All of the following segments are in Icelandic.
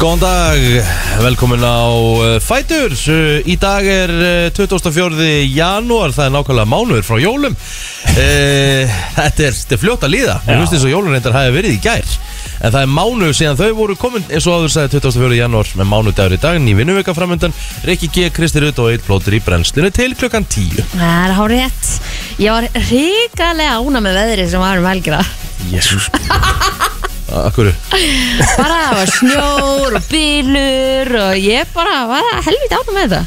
Góðan dag, velkomin á uh, Fætur Uh, Í dag er uh, 24. janúar, það er nákvæmlega mánuður frá jólum. Þetta er, er fljótt að líða. Mér Já. finnst þess að jólun reyndar hafi verið í gær. En það er mánuður síðan þau voru komin eins og áður sagði 24. janúar með mánudagur í dag Ný vinnuvika framöndan, Rikki G, Kristi Rutt og Eitt Plótur í brennslinu til klukkan 10 Það er hár rétt Ég var ríkalega ána með veðrið sem var um helgira Jésús Akkur Bara það var snjór og bylur og ég bara var helviti ána með þetta.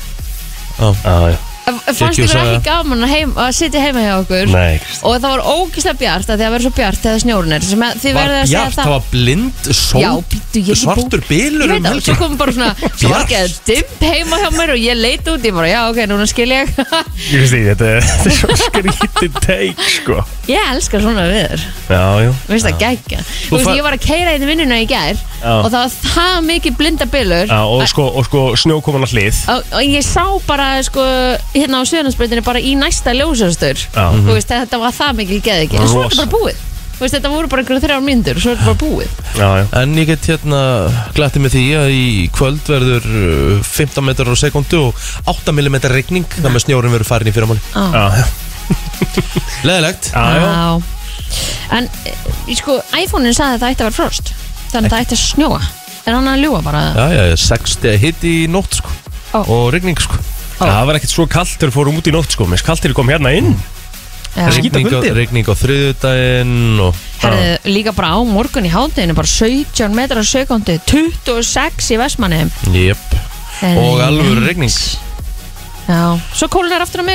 Já, já Fannst ykkur ekki gaman að, heim, að sitja heima hjá okkur Nei, og það var ógislega bjart að því að það verður svo bjart þegar snjórun er sem að þið Var verður að segja bjart, það. Var blind, sól, Já, býttu, ég er svartur bú- bylur Ég um veit það, svo helgina. kom bara svona Svo ekki að dimmt heima hjá mér og ég leit út Ég bara, já, ok, núna skil ég. Ég veist því, þetta er, þetta er svo skrítið teik, sko. Ég elskar svona viður Já, já. Mér finnst það geggja. Þú veist, fa- ég var að keira inn í vinnuna í gær Já. og það var það mikið blinda bylur. Já, og sko, og sko snjókoman að hlið. Og, og ég sá bara sko hérna á Söðnarsbreytinu bara í næsta ljósastur. Þú veist, þetta var það mikið geð ekki en svo er þetta bara búið. Þú veist, þetta voru bara einhverju þrjár myndur og svo er þetta bara búið. Já, já. En ég get hérna glætti með því að í kvöld verður uh, 15 metrar á sekundu og 8 mm regning þar með snjórin verður farin í fyrramáli Já, já. Leðilegt. Já, En e, sko, iPhone-in sagði að það ætti að vera frost Þannig að það ætti að snjóa. Er hann að ljúa bara? Já, já, já, 60 hitt í nótt sko. Ó. og regning sko Það var ekkert svo kallt þegar við fórum út í nótt, sko. Mér kallt þegar kom hérna inn. Já. skíta regning, á- kuldi. regning á þriðudaginn og Herðu, líka bara á morgun í hátteginu bara 17 metrar á sekundi 26 í Vestmanni Jep. Og alvöru regning Já, svo kólunar aftur á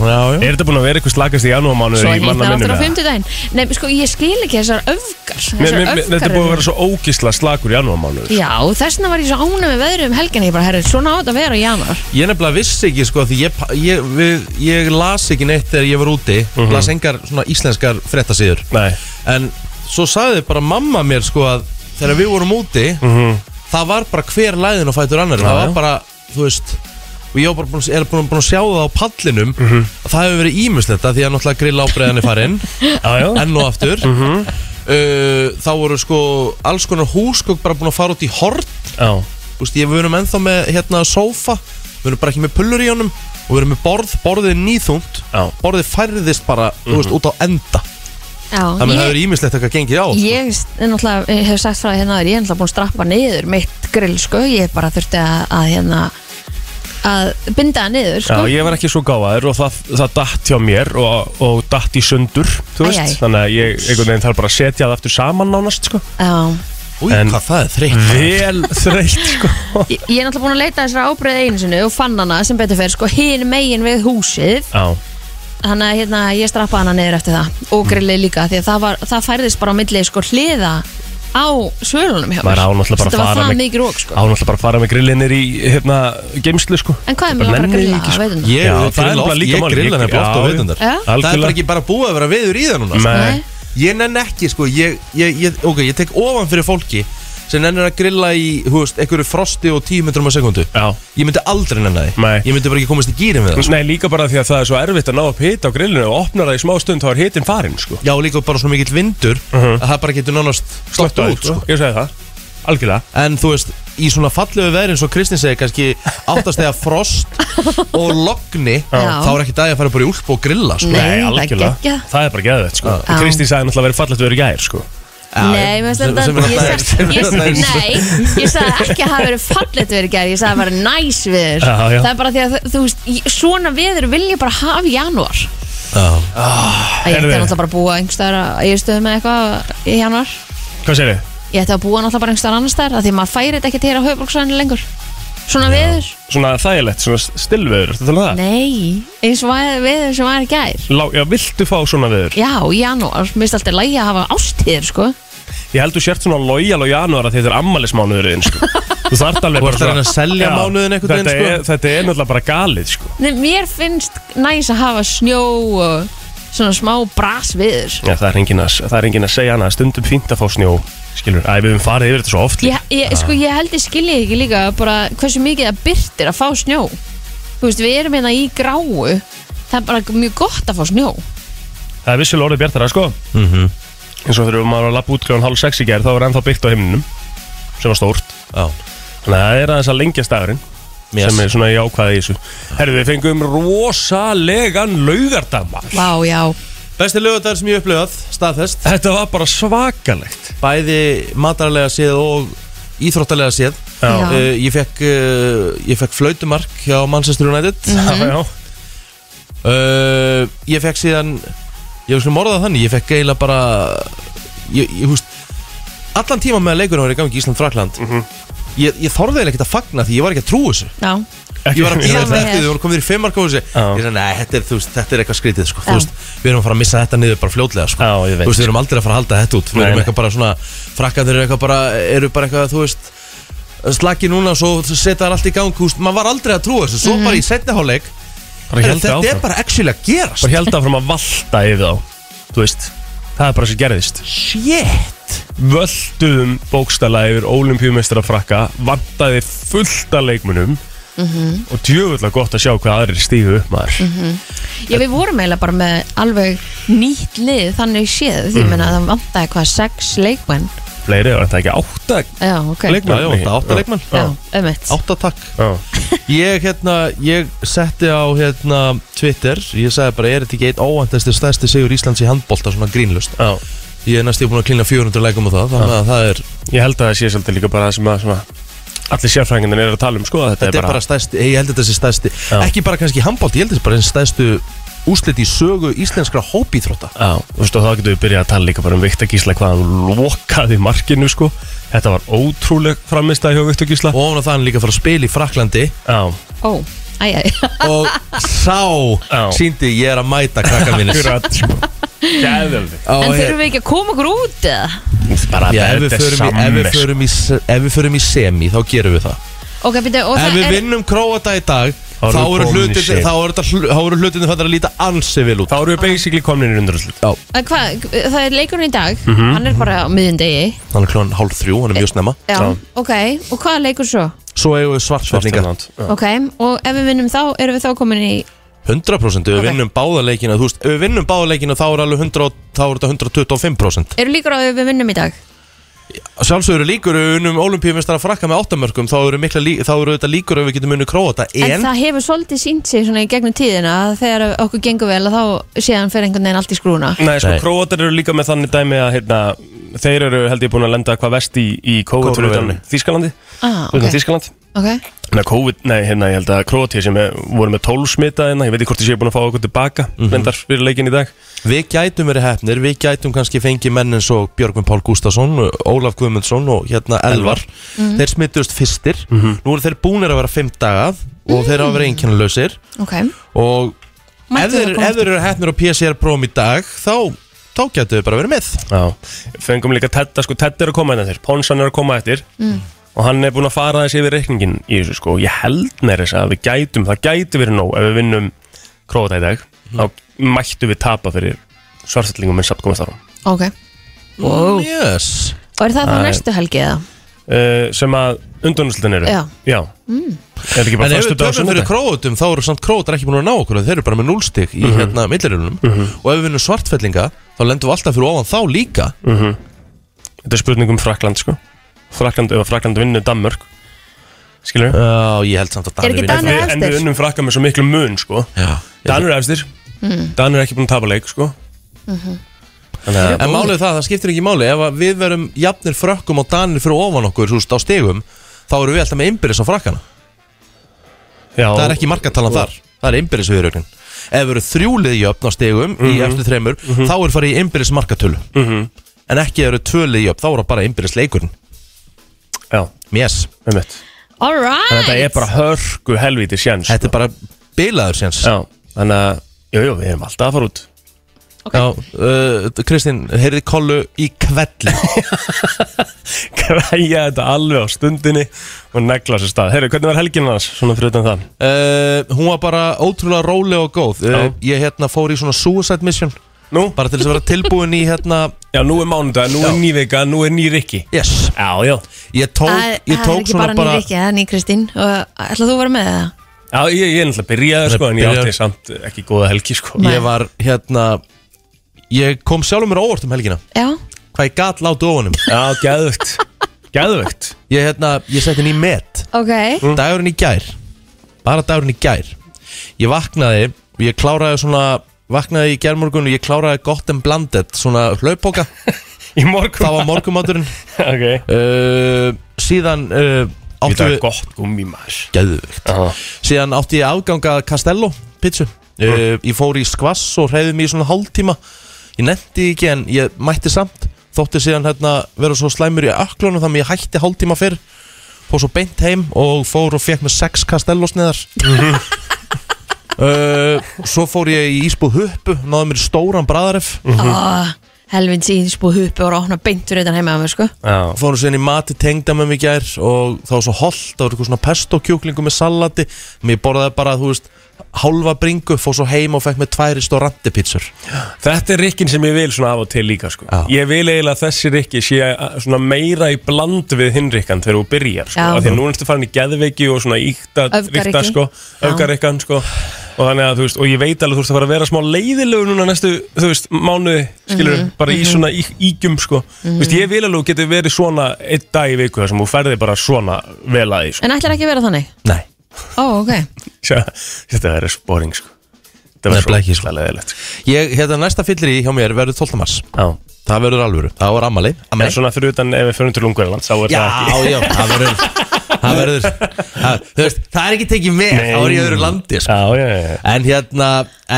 já Er þetta búin að vera eitthvað slagast í janúarmánuður Svo í manna hitnar aftur á minnum? fimmtudaginn Nei, sko, ég skil ekki þessar öfgar Mér, Þessar mér, mér, þetta er öfgar búin að eru- vera svo ógisla slagur í janúarmánuður. Já, þess vegna var ég svo ánum með veðri um helgina. Ég bara, herri, svona á þetta að vera í januar Ég nefnilega vissi ekki sko því ég, ég, við, ég las ekki neitt þegar ég var úti. Las engar svona íslenskar frettasíður Nei. En svo sagði bara mamma mér sko að þegar við vorum úti það var bara hver læðin og fætur annar. Það var bara, þú veist og ég búin, að- er búin, búin að sjá það á pallinum að það hefur verið ímislegt að því að náttúrulega grill ábreiðan er já enn og aftur. Uh, þá voru sko alls konar húsgögg bara búin að fara út í hort Já. Úst, ég, við erum ennþá með hérna sófa. Við erum bara ekki með pullur í honum og við erum með borð, borðið er nýþungt. Já. borðið færðist bara, þú veist, út á enda. Já, þannig að það hefur ímislegt eitthvað gengið á sko. ég er hef sagt frá því hérna áður, Ég náttúrulega búin að strappa niður mitt grill, sko Ég bara þurfti að, að hérna að binda það niður, Já, sko. ég var ekki svo gáðaður og það, það datt hjá mér og, og datt í sundur, þú Æ, veist. æ. Þannig að ég einhvern veginn þarf bara að setja það aftur saman nánast, sko. Já. Új, En- hvað það er þreytt. Vel þreytt, sko. Ég, ég er náttúrulega búin að leita þessara ábreiði einu sinni og fann hana sem betur fyrir, sko, hinn megin við húsið. Já, Þannig að hérna, ég strappa hana niður eftir það og grillið líka því að það, var, það færðist bara á milli sko hliða á svölunum hjá mér Maður á náttúrulega bara að Þetta var fara það með- mikið rók sko ánáttúrulega bara að fara með grillinir í, hérna, geimslu, sko En hvað er Bara að nenni grilla ekki, á sko. veitundar? Ég, Já, það er grill oft, nefnilega líka ég málið. grilla nefnilega oft á Já, veitundar já. Það er bara Algjörlega. ekki bara búið að vera veður í það núna sko. Nei, Ég nenn ekki, sko ég, ég, ég, Ok, ég tek ofan fyrir fólki sem nennir að grilla í, hú veist, einhverju frosti og 10 metrum á sekundu já Ég myndi aldrei nenna því Nei. Ég myndi bara ekki komast í gýrin við það sko. Nei, líka bara því að það er svo erfitt að ná upp hita á grillinu og opnar það í smá stund þá er hitin farin, sko Já, líka bara svo mikill vindur Mhm. að það bara getur nánast Slögt út, sko Ég segi það, algjörlega En þú veist, í svona fallegu veðri eins og Kristín segi kannski áttast eða frost og logni Já. þá er ekki dag að fara bara í úlp og grilla sko. Nei, það er algjörlega. geggjað. Það er bara geðvett, sko Já. Kristi sagði náttúrulega að vera fallegt að vera í gær, sko Nei, mér finnst þetta Nei, ég sagði ekki að það verið fallet verið gerð Ég sagði að það var næs viður. Það er bara því að þú veist Svona viður vil ég bara hafa í janúar Já. Ég ætti náttúrulega bara að búa einhverstaðar að ég stöðu með eitthvað í janúar Hvað segir þið? Ég ætti að búa náttúrulega bara einhverstaðar annars staðar af Því að maður færi þetta ekki til á höfbruksvæðinu lengur Svona viður Svona þægilegt, svona stillveður, ertu að tala um það? Nei, eins og var- viður sem var í gær. Lá, já, viltu fá svona veður? Já, í janúar, mér finnst alltaf lægi að hafa ástíðir sko. Ég held þú sért svona lojal á janúar að þetta er ammælismánuðurinn, sko. Þú þarft alveg Þú ert að reyna að selja Já, mánuðinn einhvern veginn, þetta sko. er, þetta er náttúrulega bara galið, sko. Nei, mér finnst næs að hafa snjó og svona smá bras viður Já, það er engin að, það er engin að segja hana Stundum fínt að fá snjó, skilur Æ, við höfum farið yfir þetta svo oft líka. ég, ég, sko, ég held ég skilji ekki líka bara hversu mikið það byrtir að fá snjó Þú veist, við erum hérna í gráu Það er bara mjög gott að fá snjó Það er vissilega orðið bjartara, sko Mhm. eins og þegar maður var að lappa út kljóðan hálf sex í gerð þá var ennþá byggt á himninum sem var stórt Já. Þannig að það er aðeins að lengja stagurinn Yes. sem er svona jákvæði í þessu Herðu, við fengum rosalegan laugardamar Vá, já Besti lögadar sem ég hef upplifað, staðfest Þetta var bara svakalegt Bæði matarlega séð og íþróttalega séð Já. uh, Ég fekk uh, Ég fekk flautumark hjá Manchester United Mhm. Já, já uh, Ég fekk síðan Ég var svona morðað þannig Ég fekk eiginlega bara Ég, ég húst Allan tíma með leikurinn var í gangi í Ísland-Frakland Ég, ég þorði eiginlega ekkert að fagna því ég var ekki að trúa þessu Já, Ég var að býða Sama eftir hér. því, við vorum komin í fimmarkósi Já. Ég sagði, nei, þetta er, þú veist, þetta er eitthvað skrítið sko. Já. Þú veist, Við erum að fara að missa þetta niður bara fljótlega sko. Já, ég veit. Þú veist, Við erum aldrei að fara að halda þetta út. Við Nei, erum nei. eitthvað bara svona Frakkandir eru eitthvað bara, eru bara eitthvað, þú veist Slaki núna, svo setja það allt í gang. Þú veist, Maður var aldrei að trúa þessu. Svo bara í setni hálfleik bara held Þetta er áfram. bara actually að gerast? Bara held áfram að valta yfir þá Þú veist, það er bara sem gerðist. Shit! Völduðum bókstala yfir olimpíumestara frakka Vantaði fullt af leikmunum Og djöfulla gott að sjá hvað aðrir stígu upp maður. Já, við vorum eiginlega bara með alveg nýtt lið þannig séð því mm. að það vantaði hvað sex leikmenn? Fleiri, var þetta ekki átta Já, ok. leikmenn? Já, já, átta ömmit Átta takk. Já. Ég, hérna, ég setti á hérna, Twitter Ég sagði bara, er þetta ekki eitt óvæntasti stærsti sigur Íslands í handbólta svona grínlust Já. Ég er næstu búin að klína 400 leikum á það Þannig að það er, Ég held að það sé svolítið líka bara það sem að svona, allir sérfræðingarnir eru að tala um sko, að þetta, þetta er bara stærsti Ég held að þetta sé stærsti Já. Ekki bara kannski handbólt, ég held að þetta sé bara einn stærstu Úslit í sögu íslenskra hópíþrótta. Já, þú veist og þá getum við byrjað að tala líka bara um Viktor Gísla hvað hann lokaði markinu sko. Þetta var ótrúleg framistæði hjá Viktor Gísla. Og ofan á það hann líka að fara að spila í Fraklandi Já, Ó, æj, æj Og sá síndi ég er að mæta krakka mínir Gæðveldi En þurfum við ekki að koma okkur út eða? Bara Já, ef við þetta er förum í- ef við samme förum í se- ef við förum í semi, þá gerum við það. Ok, byrju, og Ef það við er vinnum Króata í dag Þá Þá erum við eru komin í hlutin semi. Þá eru þetta hlu- þá eru hlutin þetta að líta ansi vel út. Þá erum við basically komin í undarúslut Já, að Hvað, það er leikurinn í dag. Mhm. Hann er bara á miðjundegi hann er klón hálf þrjú, hann er mjög snemma. Já, Já. ok, og hvað er leikur svo? Svo eigum við svartfellinga Ok, og ef við vinnum þá, erum við þá komin í 100% ef við Ok. vinnum báðaleikina Þú veist, ef við vinnum báðaleikina Þá er alveg 100 og- Þá er þetta 125% Eru líkur á að við vinnum í dag? Sjálfsögur eru líkur ef við unnum olimpíumestara frakka með áttamörkum Þá eru, mikla, lí- þá eru þetta líkur ef við getum unnu Króata En, En, það hefur svolítið sínt sig svona í gegnum tíðina að þegar okkur gengur vel að þá séðan fyrir einhvern veginn allt í skrúna Nei, sko, Nei. króatar eru líka með þannig dæmi að hérna, þeir eru held ég búin að lenda hvað vest í, í. Þískalandi ah, okay. COVID, nei, hérna, ég held að Króatíu sem er, voru með 12 smita hérna, ég veit ekki hvort ég sé búin að fá okkur tilbaka mm -hmm. fyrir leikin í dag. Við gætum verið hefnir Við gætum kannski fengið menn eins og Björgvin Pál Gústason Ólaf Guðmundsson og hérna Elvar. Þeir smittust fyrstir. Nú eru þeir búnir að vera 5 dagað Og þeir hafa verið einkennalausir. Ok. Og ef Mættu þeir, það koma ef þeir eru hefnir á PCR prófum í dag Þá, þá gætu við bara verið með. Já, fengum líka Tedda, sko, Tedda er að koma er Mm. og hann er búin að fara þessi yfir reikningin í þessu, sko, ég held með þess að við gætum, það gæti verið nóg ef við vinnum Króata í dag, þá mættu við tapa fyrir samt komast árum Ok, wow. Yes. Og er það þá er- næstu helgi eða? uh, sem að undunuslutin eru. Já. Já. Er þetta ekki En bara ef við og töfum fyrir króutum Þá eru samt króutar ekki búin að ná okkur Þeir eru bara með núlstig í hérna millirunum Og ef við vinnum svartfellinga Þá lendum við alltaf fyrir ofan þá líka. Þetta er spurning um Frakland sko Frakland, ef að Frakland vinnur Danmörk Skilur við? Já, ég held samt að Er ekki Danir vinni. Danir En við efstir? vinnum Frakland með svo miklu mun sko. Já, Danur er efstir. Danur er ekki búin að tapa leik sko. Þannig að En málið er það, það skiptir ekki máli. Ef að við verum jafnir frökkum og danir fyrir ofan okkur Þú veist, á stegum Þá eru við alltaf með innbyrðis á frakkana. Já, Það er ekki markatalan þar. Það er innbyrðis viðrögnin Ef við eru þrjúlið jöfn á stegum Í eftir þreymur Þá er farið í innbyrðis markatölu Mhm. En ekki ef eru tvölið jöfn Þá er það bara innbyrðis leikurinn Já, Yes. Með mitt Alright Þannig að þetta er bara hörku helvíti sjens Þetta er bara bilaður séns. Já, þannig að Jú, jú, við erum alltaf að fara út. Ok. Já, uh, Kristín, heyrði kollu í kvelli Græja þetta alveg á stundinni Og negla sér stað. Herru, hvernig var helginn hans? Svona fyrir utan það? Uh, Hún var bara ótrúlega róleg og góð. Uh. Ég hérna fór í svona suicide mission Nú? Bara til þess að vera tilbúin í hérna Já, nú er mánudag, nú er Já. ný vika, nú er ný rikki. Yes. Já, já. Ég tók, ég það er tók ekki svona bara bara nýr ekki, það er ný Kristín. Og ætlaðu þú að vera með það? Já, ég, ég er náttúrulega byrjaði sko En ég Byrjaður. átti samt ekki góða helgi sko. Nei. Ég var hérna Ég kom sjálfur mér á óvart um helgina. Já, Hvað ég gat láta ofanum Já, geðugt Gæðvegt Ég, hérna, ég setti henni í met. Ok, Dagurinn í gær. Bara dagurinn í gær. Ég vaknaði Ég kláraði svona Vaknaði í gærmorgun og ég kláraði gott en blandet Svona hlaupóka Í morgun. Það var morgumaturinn Ok. Uh, Síðan uh, átti Þetta er við gott gummi maður. Geðvikt Já. Síðan átti ég afganga Castello pizzu. Uh, Ég fór í skvass og hreyði mig í svona hálftíma. Ég nefndi ekki en ég mætti samt. Þótti síðan hérna vera svo slæmur í öklunum Þannig að ég hætti hálftíma fyrr. Fór svo beint heim og fór og fekk með sex Castello sneðar uh, Svo fór ég í ísbúð huppu Náði mér stóran bræðaref oh, helvins í því spúð huppu og opna beintur utan heima að mér sko Já Fórum síðan í mati tengda með mig gær Og það var svo holdt Það var eitthvað svona pesto kjúklingu með salati Mér borðaði bara, þú veist Hálfa bringu, fór svo heim og fekk með tvær restaurante pizzur Þetta er rikkin sem ég vil svona af og til líka sko. Já. Ég vil eiginlega að þessi rikki sé uh, svona meira í bland við hinn rikkan þegar þú byrjar sko. Já. Af Því að nú ertu farin í geðveiki og svona íkta rikta sko, Já. öfgarikkan sko. Og þannig að þú veist, og ég veit alveg þú veist að fara að vera smá leiðilegu núna næstu, þú veist, mánuði skilur, Mhm, bara í svona í, ígjum sko. þú veist, ég vil alveg getur verið svona einn dag í viku þar sem þú ferði bara svona vel að því sko. En ætlar ekki að vera þannig? Nei Ó, ok Sjá, Þetta verður sporing sko. Þetta Nefnilega verður ekki, svo sko. leðilegt sko. Ég, hérna, næsta fyllir í hjá mér verður 12. mars Já Það verður alvöru, það var ammali En svona fyrir utan ef við fyrir til er Já, það já, það verður Það verður það, þú veist, það er ekki tekið með Nei. Það var í öðru landi sko. Já, já, já, já. En hérna,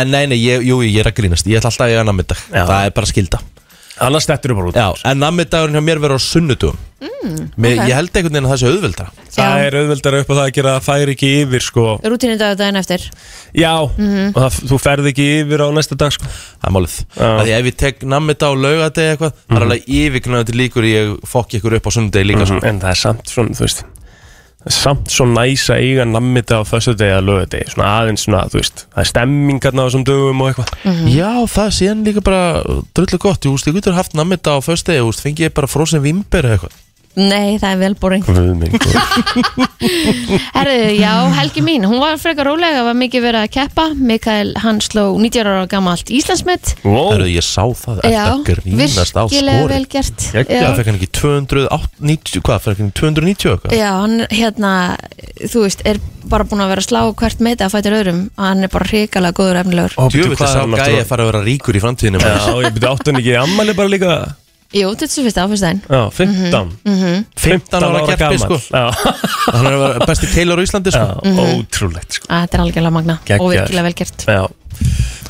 en nei, nei, ég, jú, ég er að grínast Ég ætla alltaf að eiga nammidag Já. Það er bara skilda Annars stettur þú bara út Já, en nammidagurinn hjá mér verður á sunnudugum mm, ok. Ég held einhvern veginn að það sé auðveldra Það Já. er auðveldar upp á það að gera að það er ekki yfir sko. Rútínu dag daginn eftir. Já, og það, þú ferð ekki yfir á næsta dag sko. Það er málið. Ef ég tek nammidag og laugadegi eitthvað Það er alveg yfirgnandi líkur ég fokki ykkur upp á sunnudegi líka sko. En það er samt svona, þú veist samt svo næs að eiga nammita á föstudegi að lögadegi Svona aðeins svona, þú veist Það er stemmingarna á þessum dögum og eitthvað. Já, það er síðan líka bara drullu gott Ég, úst, ég getur haft nammidag á föstudegi úst, Fengi ég bara frosin vimber eða eitthvað Nei, það er vel boring. Herðu, já, Helgi mín, hún var frekar rólega var mikið verið að keppa. Mikael, hann sló 19 ára gamalt Íslandsmet. Wow. Herru, ég sá það. Eftir að grínast á virkilega skori vel gert. Það fekk hann ekki 290, hvað, fekk hann 290 eitthvað? já, hann hérna þú veist, er bara búin að vera að slá hvert meita að fætir öðrum. Og hann er bara hrikalega góður efnilegur. Ó, bíddu, Djöfull hvað er sá hann gæi náttúrulega- að fara að vera ríkur í framtíðinu Já, ég byrja áttan ekki ammali bara líka Jú, þetta er svo fyrst áfyrstæðin Já, 15 15 ára keppi, sko. Já, Hann er að vera besti keilur á Íslandi já sko. ótrúlegt sko. Þetta er algjörlega magna og virkilega vel gert. Já,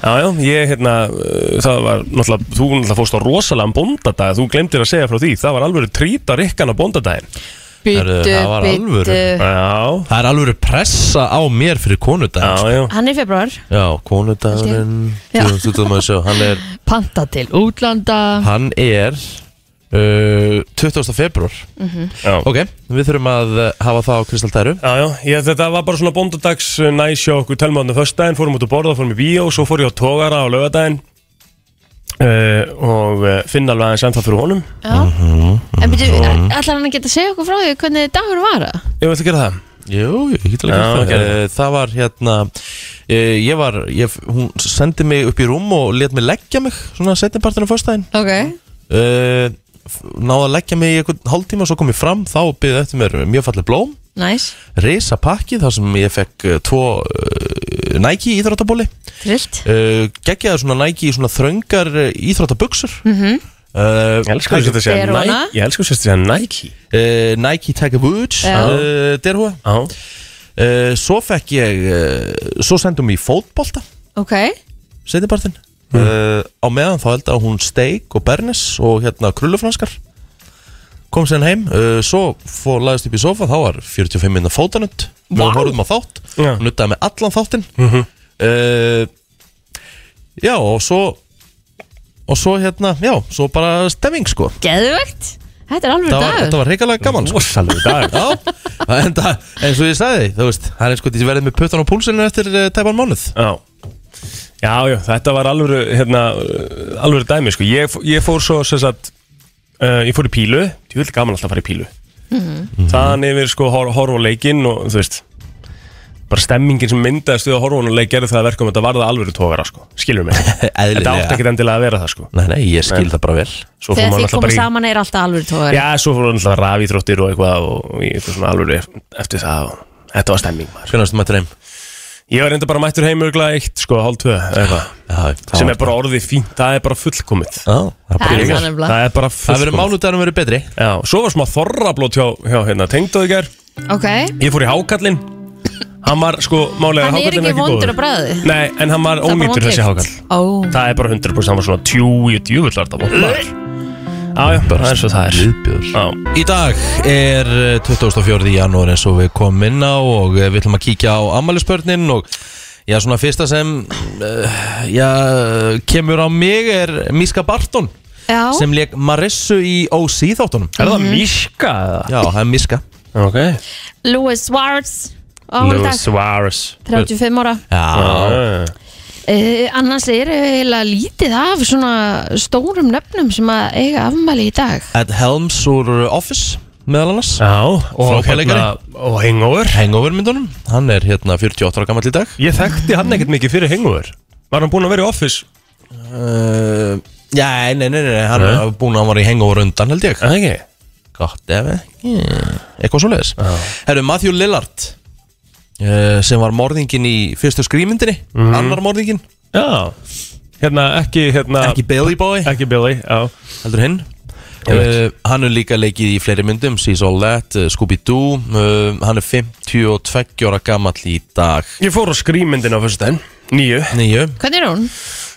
já, já, ég hérna, uh, það var náttúrulega, þú náttúrulega fórst á rosalega bóndadag, þú glemdir að segja frá því, það var alveg trýta rikkan á bóndadaginn. Byttu, það var alvöru. byttu Já, Það er alveg pressa á mér fyrir já, Hann er februar. Já, sjá, Hann er, Panta til útlanda. Hann er uh, 20. februar já. Ok, við þurfum að uh, hafa það á Kristaltæru Já, já, ég, þetta var bara svona bóndadags uh, næsjá okkur telmaðinu föstudaginn, fórum út að borða, fórum í bíó, svo fór ég á tógara á laugadaginn uh, og uh, finna alveg aðeins ennþá fyrir honum. Já. Mhm, En byrju, ætlar hann að geta að segja okkur frá því hvernig dagur var það? Ég veit að gera það. Jú, ég get alveg Já, gert það Eh, Það. Var hérna eh, Ég var, ég, hún sendi mig upp í rúm og let mig leggja mig Svona setnipartinu fyrstæðin Ok. Uh, Náði að leggja mig í einhvern hálftíma Svo kom ég fram, þá byggði eftir mér mjög falleg blóm. Næs, Risa pakki, þar sem ég fekk Tvo Nike íþróttabóli trillt. Uh, Geggjaði svona Nike svona þröngar uh, íþróttabuxur. Mm -hmm. Ég elskar þess að segja Derhúfna. Nike. Ég þess að segja Nike. uh, Nike Tiger Woods uh, Derhúa uh, Svo fekk ég uh, Svo sendum ég í fótbolta. Ok, setjapartin uh, á meðan þá held að hún steik og bernis og hérna krullufranskar kom sér heim uh, svo fór laðist upp í sofa þá var 45 minna fótanund við Vá. horfum á þátt Já. nuttaði með allan þáttinn uh, já og svo og svo hérna já svo bara stemming sko geðvegt Þetta er alveg það var, dagur þetta var reikalega gaman sko. Rosalega dag. já en það eins og ég sagði þú veist það er sko því verið með puttan á púlsinu eftir uh, tæpan mánuð Já. Já, já, þetta var alveg, hérna, alveg dæmi, sko. Ég, ég fór svo, sem sagt, uh, ég fór í pílu, ég vil gaman alltaf að fara í pílu. Mhm. Þaðan yfir, sko, hor horf á leikinn og, þú veist, bara stemmingin sem myndaðist við að horfa og leik gerði það að verka um þetta varða alvöru tógara sko. skilur mig, þetta Eðlilega ekki endilega að vera það sko. Nei, nei, ég skil það bara vel svo fór Þegar maður þið koma bara í saman er alltaf alveg tógar já, svo fór maður náttúrulega rafíþróttir og eitthvað og, í eitthvað svona alvöru eftir það og þetta var stemming maður. Hvernig varstu mættur heim? Ég var reynda bara mættur heim örgulega eitt sko, hálf tvö sem er bara orðið fínt, það er bara fullkomið. Já, það er bara er ég það er bara Það verður fullkomið. mánudagur verið betri. Já, svo var smá þorrablót hjá, hjá hérna, tengdóði ger Ok, Ég fór í hákallinn Hann var sko, málega hann er hákallinn ekki vondur að bræði Nei, en hann var er ónýtur þessi hákall. Ó, Það er bara 100% hann var svona tjú í djúvillar Það var maður Já, já, það er svo það er. Viðbjör Já, Í dag er eh, 24. janúar eins og við komum inn á og eh, við ætlum að kíkja á ammælisbörnin og já, svona fyrsta sem uh, já, kemur á mig er Miska Barton já, sem leik Marissu í OC þáttunum. Er það Míska eða? Já, það er Miska. Ok. Louis Swartz Áhverdag, Louis Suárez 35 ára. Já, Já, Uh, annars er eiginlega lítið af svona stórum nöfnum sem að eiga afmæli í dag. Ed Helms úr Office meðal annars. Já, og, hérna, og Hangover. Hangover myndunum, hann er hérna 48 ára gammal í dag. Ég þekkti hann ekkert mikið fyrir Hangover. Var hann búinn að vera í Office? uh, Já, nei, nei, nei, hann er búin að hann var í Hangover undan held ég. Það ekki? Gott ef ekki. Eitthvað svo leiðis Herru, Matthew Lillard uh, sem var morðingin í fyrstu skrýmyndinni annar morðingin, Já. Hérna, ekki, hérna ekki Billy Boy. Ekki Billy, já. Heldur hinn. Uh, hann er líka leikið í fleiri myndum Sees All That, uh, Scooby-Doo. Uh, hann er 52 ára gamall í dag. Ég fór á skrýmyndin á fyrstu daginn Nýju nýju Hvernig er hún?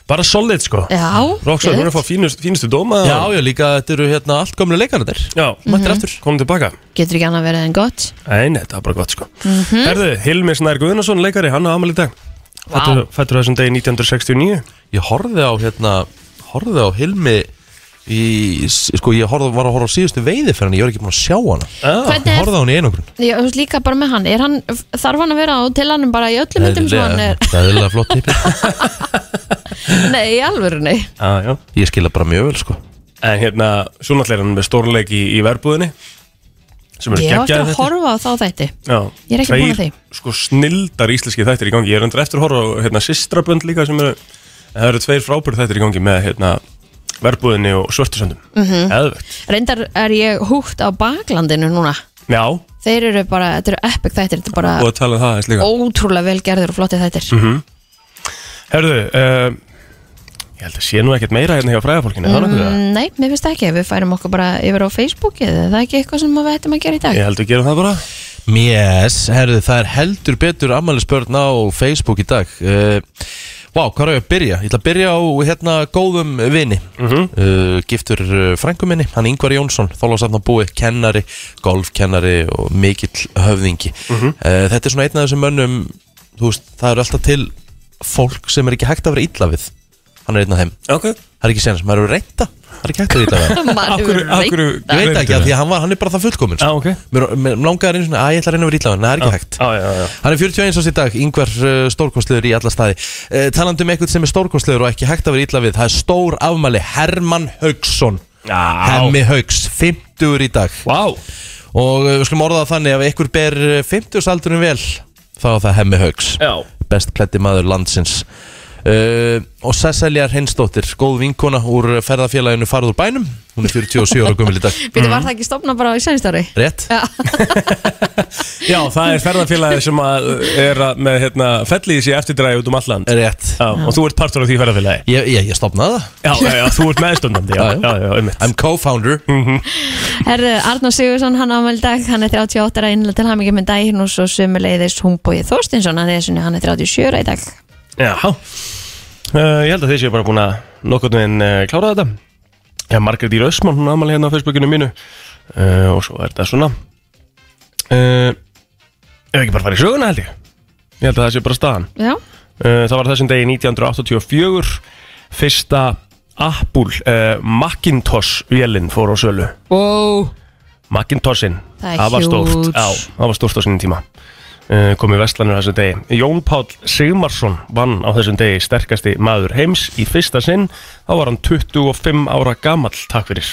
Bara solid sko. Já, Roxanne, hún er að fá fínust, fínustu dóma. Já, já, líka þetta eru hérna allt gamlu leikarnir Já, mættir aftur. Komum tilbaka. Getur ekki annað verið en gott. Nei, nei, þetta var bara gott sko. Herðu, Hilmi Snær Guðnason, leikari, hann á amal í dag. Fættur, fættur þessum degi 1969 ég horfði á hérna horfði á Hilmi í, sko ég horfði, var að horfa á síðustu veiði fyrir hann, ég var ekki búin að sjá hana. Ah. Hvernig ég er, horfði á hann í einogrun já, þú veist líka bara með hann, er hann þarf hann að vera á til hann bara í öllum myndum sem hann er? Það er eðlilega flott tippi Nei, í alvörunni ah, já. ég skilja bara mjög vel sko. En hérna, svo náttúrulega er hann með stórleik í, í verbúðinni Sem eru Ég á eftir geggjaðir að þættir. horfa á þá þætti. Já, Ég er ekki búin að tveir, Sko snildar íslenski þættir í gangi. Ég er endur eftir að horfa á hérna, Sistrabönd líka sem eru Það eru tveir frábæri þættir í gangi með hérna, verbúðinni og svörtusöndum mm Mhm. -hmm. Reyndar er ég húgt á baklandinu núna Já, Þeir eru bara, þetta eru epic þættir Þetta er bara og að tala um það eins líka ótrúlega vel gerðir og flotti þættir Mhm. Herðu, uh, ég held að sé nú ekkert meira hérna hjá fræðafólkinu, mm. það er mm, Nei, mér finnst ekki, við færum okkur bara yfir á Facebookið Er það ekki eitthvað sem við ættum að gera í dag? Ég held að gera það bara Yes, herðu, það er heldur betur ammælisbörn á Facebook í dag uh, Vá, hvað er ég að byrja? Ég ætla að byrja á hérna góðum vini Mhm. uh, Giftur uh, frængu minni, hann Ingvar Jónsson Þólasafn búi, kennari, golfkennari og mikill höfðingi Mhm. uh, Þetta er svona einn af þessum mönnum Þú veist, það eru alltaf til fólk sem er ekki hægt að vera illa við Hann er einn af þeim. Ok. Það er ekki senast, maður eru reynda Það. Er ekki hægt að akkur, reynt Ég veit ekki, af því að hann, var, hann er bara það fullkomin sko. Já, ok. Mér, mér langaði einu svona, að ég ætla að reyna að vera Nei, það er ekki hægt. Já, já, já. Hann er 41 árs í dag, yngvar uh, stórkostlegur í alla staði. Uh, Talandi um eitthvað sem er stórkostlegur og ekki hægt að vera illa við Það er stór afmæli, Hermann Haugsson Hemmi Haugs, 50 í dag. Vá. Og uh, við skulum orða það þannig, ef ykkur ber 50 aldurinn vel Þá er það Hemmi Haugs Já. Best klætti maður landsins uh, Og Cecilia Hreinsdóttir, góð vinkona úr ferðafélaginu Farður bænum. Hún er 47 ára gummil í dag. Býtu, var það ekki stopna bara í sænstári? Rétt? Já, Já, það er ferðarfélagi sem að er að með hérna fellið sér eftirdræði út um alland Rétt. Já, og þú ert partur af því ferðarfélagi Ég, ég, ég stopnaði það. Já, já, já, þú ert meðstundandi, já, Já, já. já, já, einmitt. I'm co-founder. Herru, Arnór Sigursson, hann ámæli dag Hann er 38 ára innlega til hamingi með daginn og svo sömuleiðis Humbói Þorstinsson er, hann er 37 ára í dag Já, uh, ég held að þið séu bara búin að nokkurn veginn uh, klára þetta. Já, Margrét Ír Ösmann, hún ámæli hérna á Facebookinu mínu. Uh, og svo er þetta svona. Uh, Ef ekki bara fara í söguna held ég. Ég held að það sé bara staðan. Já, Uh, Það var þessum degi 1984 Fyrsta Apple uh, Macintosh vélinn fór á sölu. Wow. Macintoshin Það var stórt. Já, það var stórt á sinni tíma komið vestlanur þessum degi. Jón Páll Sigmarsson vann á þessum degi sterkasti maður heims í fyrsta sinn. Þá var hann 25 ára gamall takk fyrir.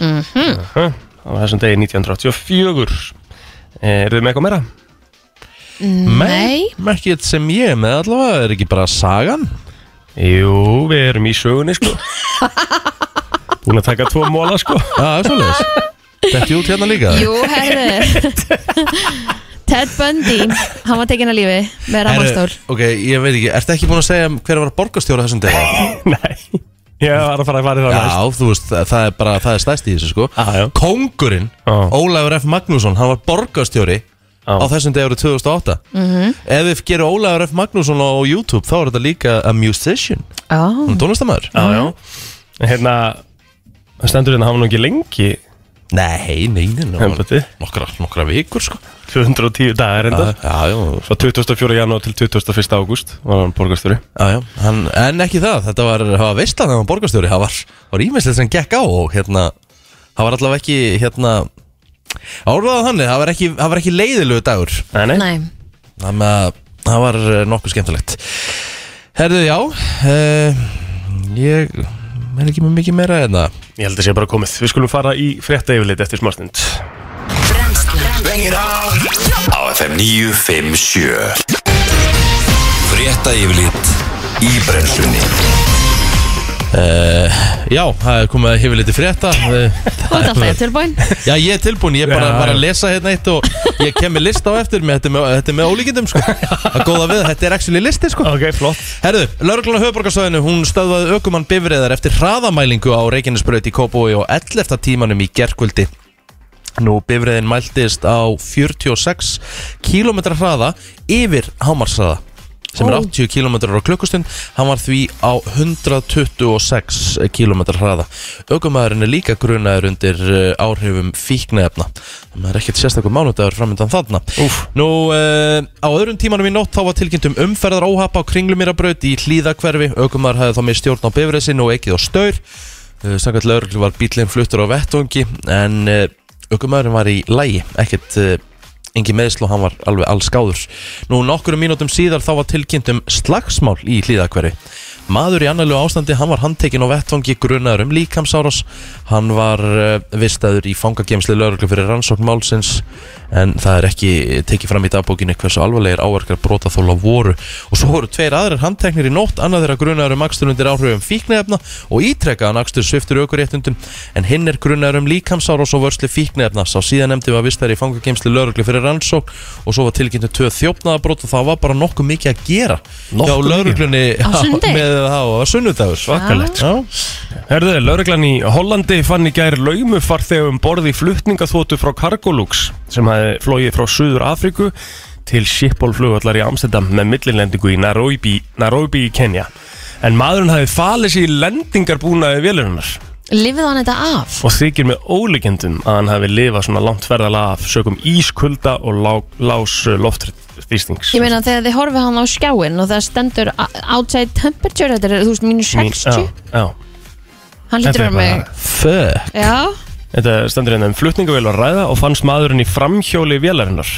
Mm -hmm. Það var þessum degi 1984 Er þið með eitthvað meira? Nei, Merkið sem ég með allavega. Er ekki bara sagan? Jú, við erum í sögunni sko. Búin að taka tvo móla sko. Já, það er svoleiðis. Þetta er út hérna líka. Jú, herðu Ted Bundy, hann var tekinn að lífi með ramastól Ok, ég veit ekki, ertu ekki búin að segja hver var borgarstjóra þessum degi? Nei, ég var að fara að fara í það næst Já, þú veist, það er bara, það er stæst í þessu sko já. Kóngurinn, Já. Ólafur F. Magnússon, hann var borgarstjóri Já. á þessum degi árið 2008 -hmm. Ef við gerum Ólafur F. Magnússon á YouTube þá er þetta líka a musician Já, Hann er tónlistamæður Já, já En Hérna, það stendur hérna að hafa nú ekki lengi Nei, nei, nei, nei Embætti. nokkra, nokkra vikur sko 210 dagar enda Já, já, Svo 24. janúar til 21. ágúst var hann borgarstjóri já, já. Hann, En ekki það, þetta var, það var veistlan þegar hann var borgarstjóri Það var, var ímestlið sem gekk á og hérna Það var allavega ekki, hérna Áraðað þannig, það var ekki, það var ekki leiðilegu dagur Nei, nei, nei Þannig að það var eh, nokkuð skemmtilegt Herðu, já uh, Ég er ekki með mikið meira en það Ég held að sé bara komið. Við skulum fara í frétta yfirlit eftir smástund. Á FM 957 Frétta yfirlit í brennslunni Já, það er komið að hefur litið frétta Eh, Þú ert alltaf tilbúin Já, ég er tilbúin, ég er bara, bara að lesa hérna eitt og ég kem með lista á eftir með, þetta, er með, þetta er með ólíkindum sko. að góða við, þetta er actually listi sko. Ok, flott Herðu, lauruglan á höfuborgarsvæðinu, hún stöðvaði ökumann bifriðar eftir hraðamælingu á Reykjanesbraut í Kópói og 11. tímanum í gerkvöldi Nú, bifriðin mæltist á 46 km hraða yfir hámarshraða sem er Ó. 80 km á klukkustund. Hann var því á 126 km hraða. Aukumæðurinn er líka grunaður undir uh, áhrifum fíknefna það er ekkert sérstakur mánudagur framöndan þarna. Úf. Nú, uh, á öðrum tímanum í nótt þá var tilkynnt um umferðar óhapa á kringlumýrabraut í hlýðakverfi aukumæður hafði þá með stjórn á bifrið sinn og ekkið á staur. Uh, Samkvæmt lauruglu var bílinn fluttur á vettvangi en aukumæðurinn var í lægi ekkert engi meðsl og hann var alveg alls skáður Nú nokkurum mínútum síðar þá var tilkynnt um slagsmál í hlýðakverfi Maður í annarlegu ástandi, hann var handtekinn á vettvangi grunaður um líkamsárás. Hann var uh, vistaður í fangagemsli lauruglu fyrir rannsókn málsins En það er ekki tekið fram í dagbókinni hversu alvarlegir áverkar brotaþóla voru. Og svo voru tveir aðrir handteknir í nótt. Annað þeirra grunaður um akstur undir áhrifum fíknefna Og ítrekkaðan akstur sviftur aukuréttundum En hinn er grunaður um líkamsárás og vörsli fíknefna Sá síðan nefndi var vistaður í fangagemsli lauruglu fyrir rannsókn Og svo var tilkynntu tvö þjófnaðabrót Og það var bara nokkuð mikið að gera Hjá lauruglunni með það á sunnudagur. Svakalegt Já, Herðu, lauruglan í Hollandi fann í gær laumufarþegum borði flutningaþótu frá Cargolux sem hefði flóið frá Suður Afriku til Schiphol flugvallar í Amsterdam með millilendingu í Nairobi, Nairobi í Kenya. En maðurinn hefði falið sér í lendingarbúnaði vélurinnar Lifið hann þetta af og þykir með ólíkendum að hann hefði lifað svona langt ferðalega af sögum ískulda og lá, lás loftþrýstings. Ég meina þegar þið horfið hann á skjáin og það stendur outside temperature Þetta er, þú veist, mínus 60 Já, já. Hann lítur að mig fuck Já, Þetta stendur hérna um flutningavél að ræða og fannst maðurinn í framhjóli vélarinnar.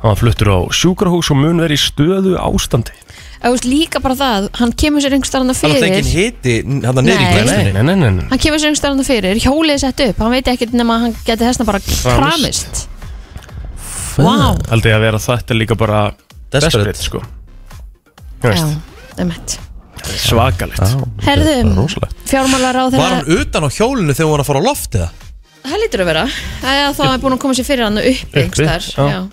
Hann var fluttur á sjúkrahús og mun verið í stöðu ástandi. þú veist líka bara það Hann kemur sér einhvers staðan Það er fyrir ekki hiti hann neyri í Nei. Nei, nei, nei. Hann kemur sér einhvers staðan fyrir Hjólið er sett upp Hann veit ekkert nema að hann geti þessna bara kramist Vá Haldi að vera þetta líka bara Desperate. sko. Já, emmett Svakalegt. Herðum, fjármálar á Var þeirra hann utan á hjólinu þegar hún var að fara á loftið það? Það lítur að vera. Eða þá er búin að koma sér fyrir hann upp einhvers þar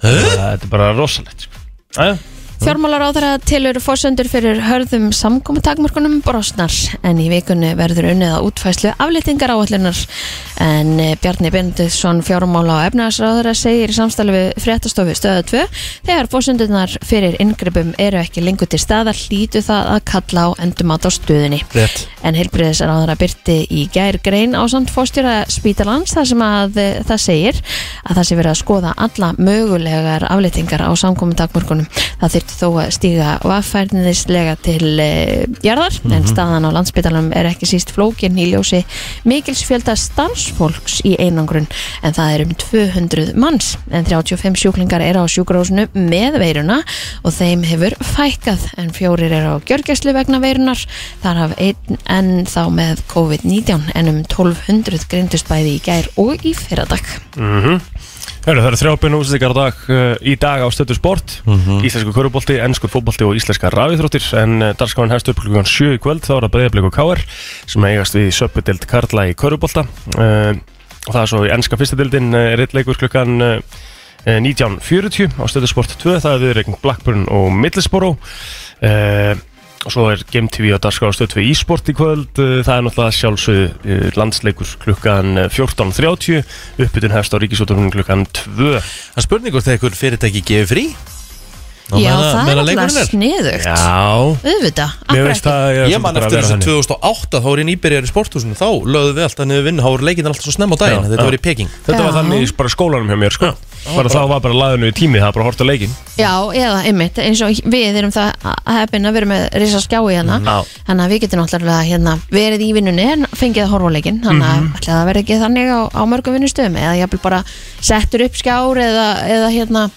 Þetta er bara rosalegt, sko. Æja, Fjármálar á þeirra tilur fórsendur fyrir hörðum samkominntakmörkunum brosnar en í vikunni verður unnið að útfæslu aflýtingar áallunar en eh, Bjarni Benediktsson fjármála og efnaðarsráðara segir í samstælu við fréttastofu stöða 2 þegar fórsendurnar fyrir inngripum eru ekki lengur til staðar hlýtu það að kalla á endumat á stöðunni. Rétt. En heilbriðisráðara byrti í gær grein á samt fórstjóra spítalans þar sem að eh, það segir að það sé verið að skoða alla mögulegar afleitingar á samkominntakmörkunum. Þyrfti þó að stíga vaffærniðislega til e, jarðar en staðan á landsspítalanum er ekki síst flókin í ljósi mikils fjölda starfsfólks í einangrun en það er um 200 manns en 35 sjúklingar eru á sjúkrahúsinu með veiruna og þeim hefur fækkað en fjórir eru á gjörgæslu vegna veirunar þar haf einn enn þá með COVID-19 en um 1200 greindust bæði í gær og í fyrradag Hörru, það eru úrstakar á dag uh, í dag á stöðu sport Íslensku körubolti, ennskur fótbolti og íslenska rafíþróttir. En uh, dagskáin hefst upp klukkan 7 í kvöld þá er það breyðablik og káar sem eigast við söpudeld Karla í körubolta uh, og það er svo í ennska fyrstadildin uh, er eitt leikur klukkan uh, uh, 19.40 á stöðu sport 2 það er viðreikning Blackburn og Middlesbrough. Uh, og svo er Game TV á dagskáin stöðu 2 e-sport í kvöld. Uh, það er náttúrulega sjálfsögðu uh, landsleikur klukkan uh, 14.30 uppbytun hefst á ríkisútunum klukkan 2 Það spurning hvort eitthvað fyrirtæki gefur frí? Á Já, það er alltaf er. sniðugt. Já. Auðvitað, Mér akkur veist ekki? það Ég man að eftir þessu þannig. 2008 þá var ég nýbyrjar í sporthúsinu. Þá lögðu við alltaf niður vinnu þá voru leikinn alltaf svo snemma á daginn þetta var í Peking. Þetta var þannig í bara skólanum hjá mér sko. Bara þá var bara laðinu í tími, það var bara að horta leikin Já, eða einmitt, eins og við erum það að heppin að vera með risa skjái hérna. Þannig að við getum náttúrulega hérna, verið í vinnunni en fengið að horfa á leikinn. Þannig að Mhm. það verði ekki þannig á, á mörgum vinnustöðum Eða jafnvel bara settur upp skjár eða, eða hérna,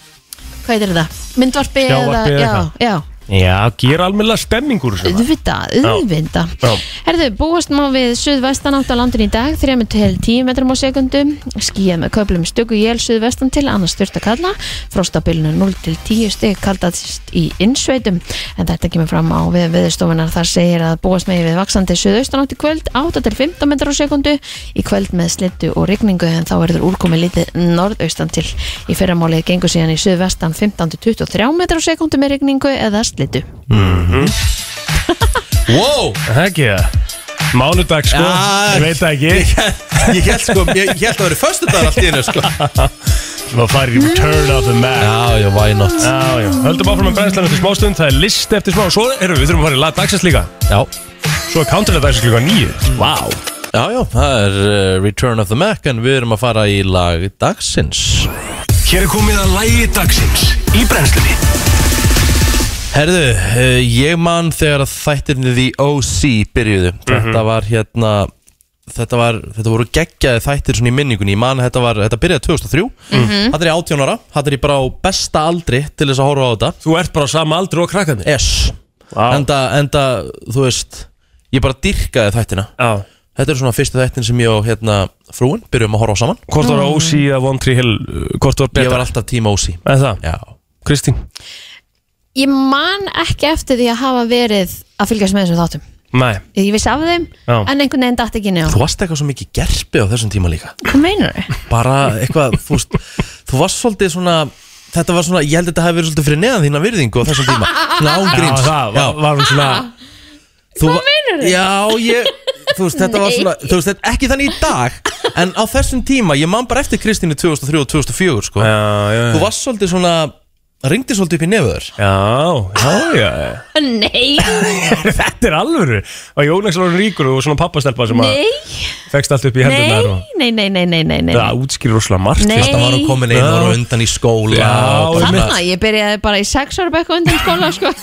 hvað heitir þetta? Myndvarpi eða já, já, Já, gera almennilega stemmingur sem það auðvitað, auðvitað. Já. Herðu, búast má við suðvestan átt á landin í dag 3 til 10 metrum á sekundum. Skíða með köflum stöku jél suðvestan til annars styrta kalla. Frostabilinu 0 til 10 stygg kaldast í innsveitum. En þetta kemur fram á við viðstofunar þar segir að búast með við vaksandi suðaustan átt í kvöld 8 til 15 metrar á sekundu. Í kvöld með slittu og rigningu en þá verður úrkomi lítið norðaustan til. Í fyrramálið gengur síðan í suðvestan 15 til 23 metrar á sekundu með rigningu eða slittu Wow. Það ekki? Það Mánudag sko, Já, ég veit það ekki. Ég held sko, ég, ég held að vera föstudagar allt í hennu sko. Svo farið í Return of the Man Já, já, why not? Já, já, höldum áfram með brennslan eftir smástund Það er list eftir smá, svo erum við, þurfum að fara í lag dagsins líka. Já, Svo er counterlega dagsins líka nýju Vá. Já, já, það er uh, Return of the Mac en við erum að fara í lag dagsins. Hér er komið að lægi dagsins í brennslunni Herðu, uh, ég man þegar að þættirni The OC byrjuðu. Þetta var hérna Þetta, var, þetta voru geggjaði þættir svona í minningunni. Ég man að þetta, var, þetta byrjaði 2003 Þetta er í 18 ára. Þetta er ég bara á besta aldri til þess að horfa á þetta. Þú ert bara á sama aldri og krakkandir Yes. Vá. enda, enda, þú veist Ég bara dyrkaði þættina. Já. Þetta er svona fyrstu þættin sem ég og hérna frúin Byrjum að horfa á saman. Hvort var OC eða One Tree Hill uh, Hvort var Ég betra? var alltaf tíma OC Eða það? Já. Kristín? Ég man ekki eftir því að hafa verið að fylgjast með þessum þáttum. Nei. Ég vissi af þeim, Já. en einhvern veginn datt ekki inn á Þú varst eitthvað svo mikið gerpi á þessum tíma líka. Hvað meinar þau? Bara eitthvað, þú veist Þú varst svolítið svona Þetta var svona, ég held að þetta hefði verið svolítið fyrir neðan þína virðingu á þessum tíma. Svona ángríns Já, það var, var hún svona Hvað meinar Já, ég Þú veist, þetta var svona Þú veist, þetta ekki þannig í dag En á þessum tíma, ég man bara eftir Kristínu 2003 og 2004 sko. Já, já. Þú varst svolítið svona Ringdi svolítið upp í nefður Já, já, já, já. Nei, Þetta er alvöru. Og Jónas var ríkur og svona pappastelpa sem að nei, Fekst allt upp í hendunar og nei, nei, nei, nei, nei, nei. Það útskýrir rosalega margt Nei. Þetta var hún komin einu ára á undan í skóla Já, og bara Þannig að ég byrjaði bara í sex ára bekk undan skóla sko.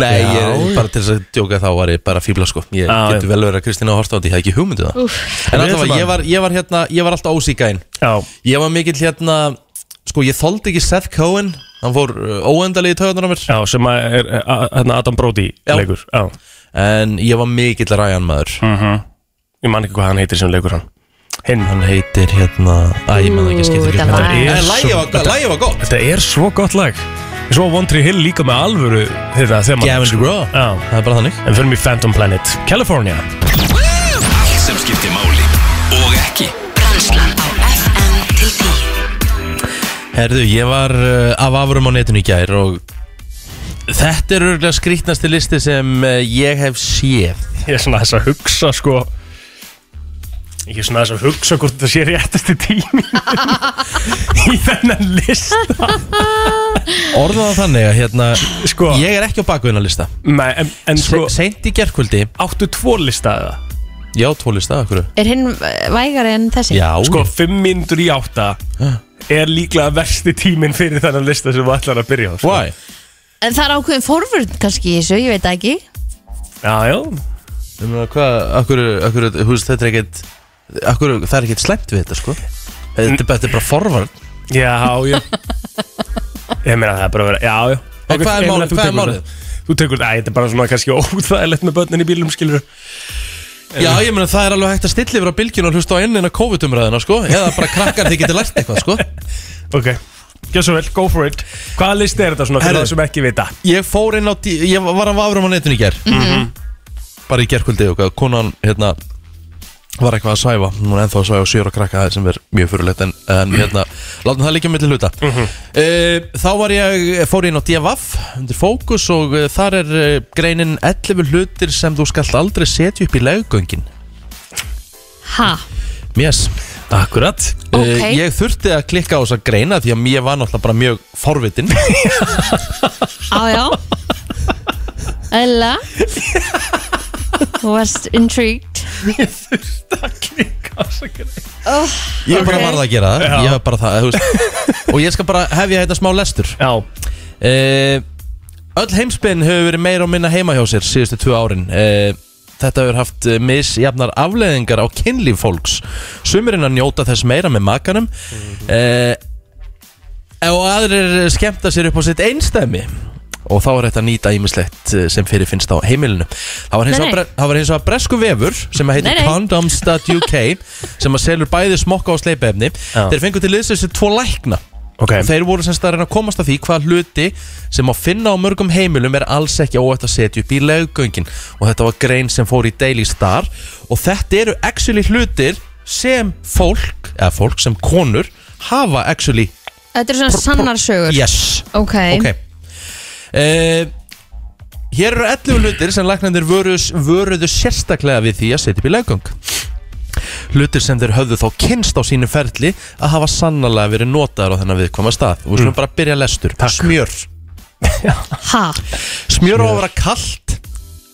Nei, Já, ég, bara til þess að djóka þá var ég bara fíbla sko. Ég Já, getur vel verið að Kristína að horta á þetta, ég hef ekki hugmyndið það. Úff. En Við alltaf, ætlum að- ég var, ég var hérna, ég var alltaf ósíkainn Já, Ég var mikill hérna, sko ég þoldi ekki Seth Cohen. Hann fór uh, óendalegi töðunar á mér. Já, sem að er að- hérna Adam Brody Já. leikur. Já, En ég var mikill Ryan maður. Ég man ekki hvað hann heitir sem leikur hann. Hinn. Hann heitir hérna, að ég maður ekki skiptir þetta lag. En lagið var, Þetta- lagið var gott. Þetta er svo gott lag. Svo One Tree Hill líka með alvöru Þetta þegar Gavin DeGraw Já, Það er bara þannig. En fyrir mig Phantom Planet California. Allt sem skiptir máli og ekki Herðu, ég var uh, af afurum á netinu í gær og Þetta er örgulega skrítnasti listi sem uh, ég hef séð. Ég er svona þess að hugsa sko. Ég er svona þess að hugsa hvort það sé réttasti tími Í þennan lista. Orðaða þannig að hérna Sko, Ég er ekki á bakveðina lista. Nei, en, en Se, sko Seint í gerkvöldi Áttu tvo lista eða? Já, tvo lista, okkur Er hinn eh, vægari en þessi? Já, Sko, fimm myndur í átta Er líklega versti tíminn fyrir þennan lista sem við ætlar að byrja á sko. why? En það er ákveðin forvörn kannski í þessu, ég veit það ekki Já, já Ég meina, hvað, okkur, þú veist, þetta er ekkert okkur, það er ekkert slæmt við þetta, sko Þetta er bara- þetta er bara forvarn Já, já Ég meina það er bara að vera, já, já En hvað er málið- þú hvað er tekur málið? það. Þú tekur, æ, þetta er bara svona kannski óþægilegt með börnin í bílum, skilur Já, ég meina það er alveg hægt að stilla yfir á bylgjun og hlusta á ennina COVID-umræðina, sko. Eða bara krakkar þið getur lært eitthvað, sko. Ok, gjör svo vel, go for it. Hvaða list er þetta svona fyrir það sem ekki vita? Ég fór inn á, ég var að vafra á netinu í ger Bara í gerkvöldi og konan, hérna Var eitthvað að svæfa, hún er ennþá að svæfa sjöra krakka það sem er mjög fyrirlegt en, en hérna, látum það líka milli hluta. Uh, Þá var ég, fór ég inn á DFF undir fókus og uh, þar er uh, greinin 11 hlutir sem þú skalt aldrei setja upp í leggöngin Ha, Yes. Akkurat. Uh, Ok. Ég þurfti að klikka á þessa greina því að ég var náttúrulega bara mjög forvitin. Á já. Ella Þú varst intrigued. Oh, Ég bara Ok. varð að gera það. Ég var bara það, Og ég skal bara hefja þetta smá lestur. Já, uh, Öll heimspinn hefur verið meira og minna heima hjá sér síðustu tvö árin. Uh, Þetta hefur haft eh, misjafnar afleðingar á kynlíf fólks. Sumurinn að njóta þess meira með makanum. Uh, Og aðrir skemmta sér upp á sitt einstæmi Og þá er þetta nýta ímislegt eh, sem fyrir finnst á heimilinu. Það var hins Nei, vegar nei. bre- það var hins vegar bresku vefur sem að heitir Nei, nei. condoms.uk sem að selur bæði smokka og sleipefni. Já. Þeir fengu til liðs þessi tvo lækna. Ok. Og þeir voru semst að reyna að komast að því hvað hluti sem að finna á mörgum heimilum er alls ekki óætt að setja upp í leggöngin og þetta var grein sem fór í Daily Star. Og þetta eru actually hlutir sem fólk, eða fólk sem konur hafa actually Þetta er svona sannar sögur yes, Ok, ok uh, Hér eru 11 hlutir sem læknandir vörus, vöruðu sérstaklega við því að setja upp í leggöng Hlutir sem þeir höfðu þá kynst á sínu ferli að hafa sannlega verið notaðar á þennan viðkvæma stað. Og við skulum bara byrja lestur. Smjör. Ha, Smjör á að vera kalt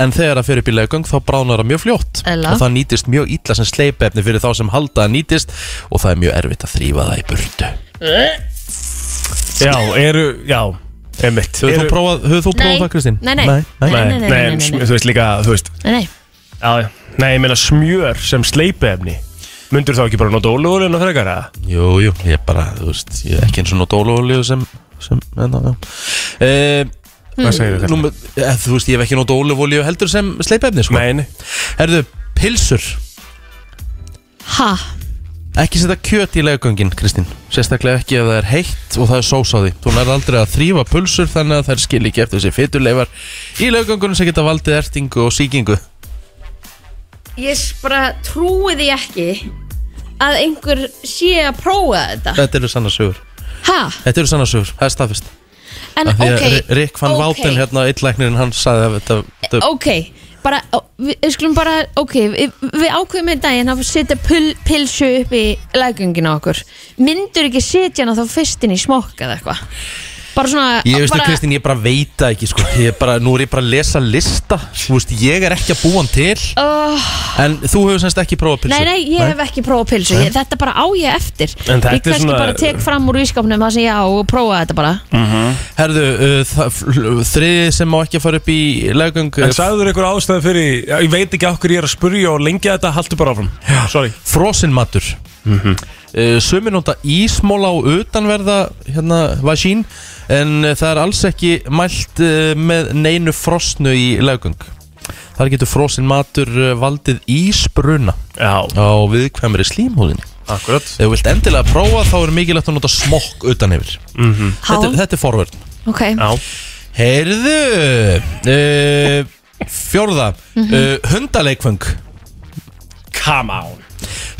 en þegar það fyrir upp í leggöng þá bránar það mjög fljótt. Ella. og það nýtist mjög illa sem sleipefni fyrir þá sem halda að nýtist og það er mjög erfitt að þrýfa það í burtu. Já, eru, já, einmitt. Hefur þú prófað, hefur þú prófað það Kristín? Nei, nei. nei. Nei, nei, nei, Nei, nei, nei. þú veist líka, þú veist. Nei, nei. Já, já. Nei, ég meina smjör sem sleipiefni Mundur þá ekki bara nota ólífólinu og frekar eða? Jú, jú, ég bara, þú veist, ég er ekki eins og nót ólíu sem, sem, en já. E, Hvað segir þú Nú, e, þú veist, ég hef ekki nót ólíu heldur sem sleipefni, sko. Nei, nei. Herðu, pilsur Ha, Ekki setja kjöt í leggöngin, Kristín. Sérstaklega ekki ef það er heitt og það er sós á því. Þú nær aldrei að þrýfa pulsur þannig að þær skil ekki eftir þessi fytuleifar Í leggöngunum sem geta valdið ertingu og sýkingu. Ég bara trúi því ekki að einhver sé að prófa þetta. Þetta eru sannar sögur. Ha, Þetta eru sannar sögur, það er staðfist en ok Ri- Rick van ok, Váten, hérna, eitlæknirinn, hann sagði að þetta, þetta Ok, bara, við, skulum bara, ok, við, við ákveðum einn daginn að setja pul, pilsu upp í lægungin á okkur Myndur ekki setja hana þá fyrst inn í smokk eða eitthvað? Bara svona, Ég veistu bara, Kristín, ég bara veit það ekki sko. ég bara, Nú er ég bara að lesa lista. Þú veist, ég er ekki að búa hann til. Uh, En þú hefur semst ekki prófað pilsu Nei, nei, ég hef ekki prófað pilsu, ég, þetta bara á ég eftir. Ég kannski svona- bara tek fram úr ískapnum það sem ég á og prófa þetta bara. Herðu, uh, þriðið sem má ekki að fara upp í leggöng En sagður ykkur ástæði fyrir já, Ég veit ekki okkur ég er að spurja og lengja þetta Haltu bara áfram. Já, sorry. Frosin matur mm -hmm. uh, Sumir nota ísmóla og utanverða hérna, vasín En uh, það er alls ekki mælt uh, með neinu frosnu í leggöng. Þar getur frosin matur valdið ísbruna Já, á viðkvæmri slímhúðinni. Akkurat. Ef þú vilt endilega prófa þá er mikilvægt að nota smokk utan yfir. Þetta, Há, þetta er forvörn. Ok. Já, Heyrðu uh, Fjórða uh, Hundaleikfeng come on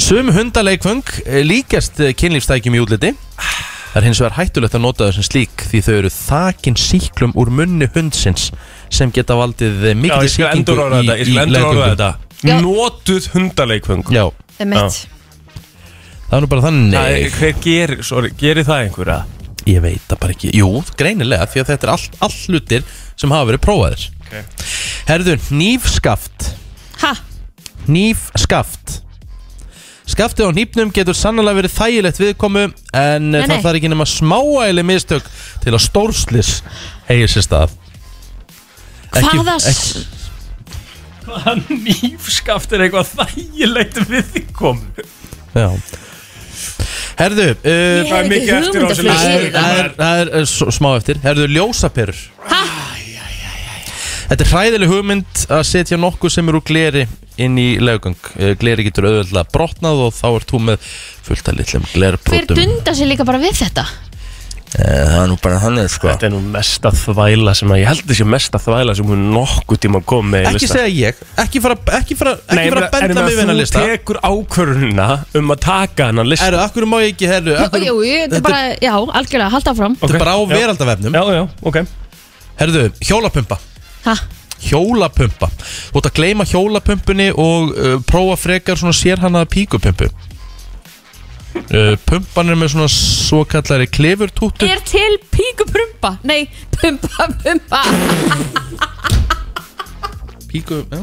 Sum hundaleikfeng uh, líkast uh, kynlífstækjum í útliti. Það er hins vegar hættulegt að nota þau sem slík því þau eru þakin síklum úr munni hundsins sem geta valdið eh, endur orða þetta Ég skal endur orða þetta. Já. Hundaleikfeng Já, Emitt. það er nú bara þannig. Nei, hver gerir, sorry, gerir það einhverja? Ég veit það bara ekki. Jú, greinilega því að þetta er allt all hlutir sem hafa verið prófaðir. Ok. Herðu, nýfskaft Ha, Nýfskaft Skaftið á nýpnum getur sannlega verið þægilegt viðkomu en Nei, nei, það nei. þarf ekki nema smáæli mistök til að stórslis hegir sér stað. Hvaða ekki, s- Hvaða nýfskaft er eitthvað þægilegt við því komu? Já. Herðu uh, Ég það er hef mikið ekki eftir á þessu hugmyndaflug listi. yfir Það það er, það er uh, s- smá eftir Herðu, ljósaperur. Ha, Þetta er hræðileg hugmynd að setja nokkuð sem eru úr gleri inn í legugang Eh, Gleri getur auðvitað brotnað og þá ert þú með fullt af litlum Hver glerbrotum dunda sér líka bara við þetta? Eh, Það er nú bara þannig sko. Þetta er nú mesta þvæla sem að Ég held þessi mesta þvæla sem hún nokkuð tíma kom með Ekki segja ég, ekki fara, ekki fara, ekki Nei, fara að en benda mig við hennar þú lista. tekur ákvörðuna um að taka hennar lista. Erðu, akkur má ég ekki, herru Jú, jú, jú, þetta er bara, já, algjörlega, halda áfram. Þetta er bara á veraldavefnum Já, já, ok. Herðu, hjólapumpa Ha, Hjólapumpa. Þú ert að gleyma hjólapumpunni og uh, prófa frekar svona sérhannaða píkupumpu. Uh, Pumpan er með svona svo kallari klifurtúttu. Er til píkuprumpa Nei, pumpa, pumpa. Píku, já.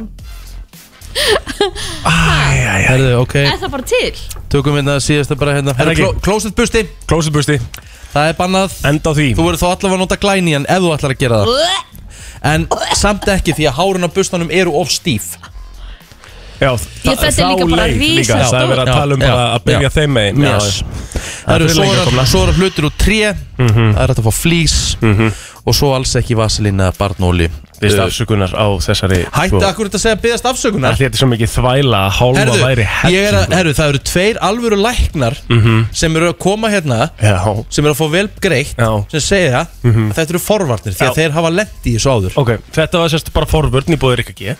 Herðu, ok. Er það bara til? Tökum hérna síðasta bara hérna Er það ekki? klósett busti. Klósetbusti, Það er bannað. Enda á því. Þú verður þá allavega að nota glæni en ef þú ætlar að gera það En samt ekki því að hárun á bustanum eru of stíf. Já, Ég, þetta er líka bara rísa líka, Það er verið að tala um já, bara að byrja já. þeim megin. Já, Yes. Það eru er svo lengra er, komna. svo er hlutir úr tré. Það er hægt að fá flís Og svo alls ekki vaselín eða barnóli Vist Uh, afsökunar á þessari Hætti sko, akkur þetta að segja byggast afsökunar? Að Þetta er svo mikið þvæla að hálfa væri er að, herðu, það eru tveir alvöru læknar sem eru að koma hérna Já, sem eru að fá vel greitt Já. sem segja að þetta eru forvarnir því að Já. þeir hafa lendi í þessu áður. Ok, þetta var sérst bara forvörn í bóðir ekki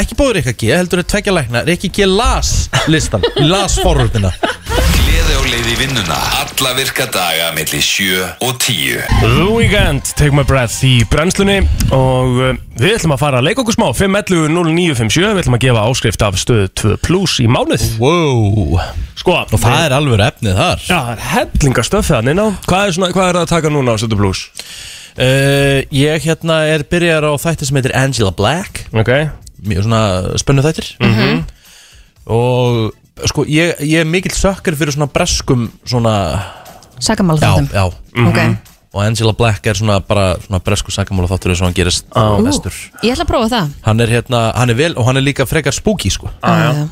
ekki bóður Rikka G, heldur er tvekja læknar Rikki G las listan, las forvarnina Gleði á leið í vinnuna. Alla virka daga melli 7 og 10 The Weekend, Take My Breath í brennslunni. Og uh, við ætlum að fara að leika okkur smá. 511-0957, við ætlum að gefa áskrift af stöðu 2 plus í mánuð. Wow. Sko, og það er alvöru efnið þar. Já, það er hellinga stöfið hann inn á Hvað er, svona, hvað er það að taka núna á stöðu plus? uh, ég hérna er byrjar á þætti sem heitir Angela Black. Ok, mjög svona spennu þættir. -hmm. og sko ég, ég er mikill sökkar fyrir svona breskum svona, Sakamála já, þáttum já Ok, og Angela Black er svona bara svona bresku sakamála þáttur eins og hann gerist Á. mestur ég ætla að prófa það. Hann er hérna, hann er vel og hann er líka frekar spooky sko. Já.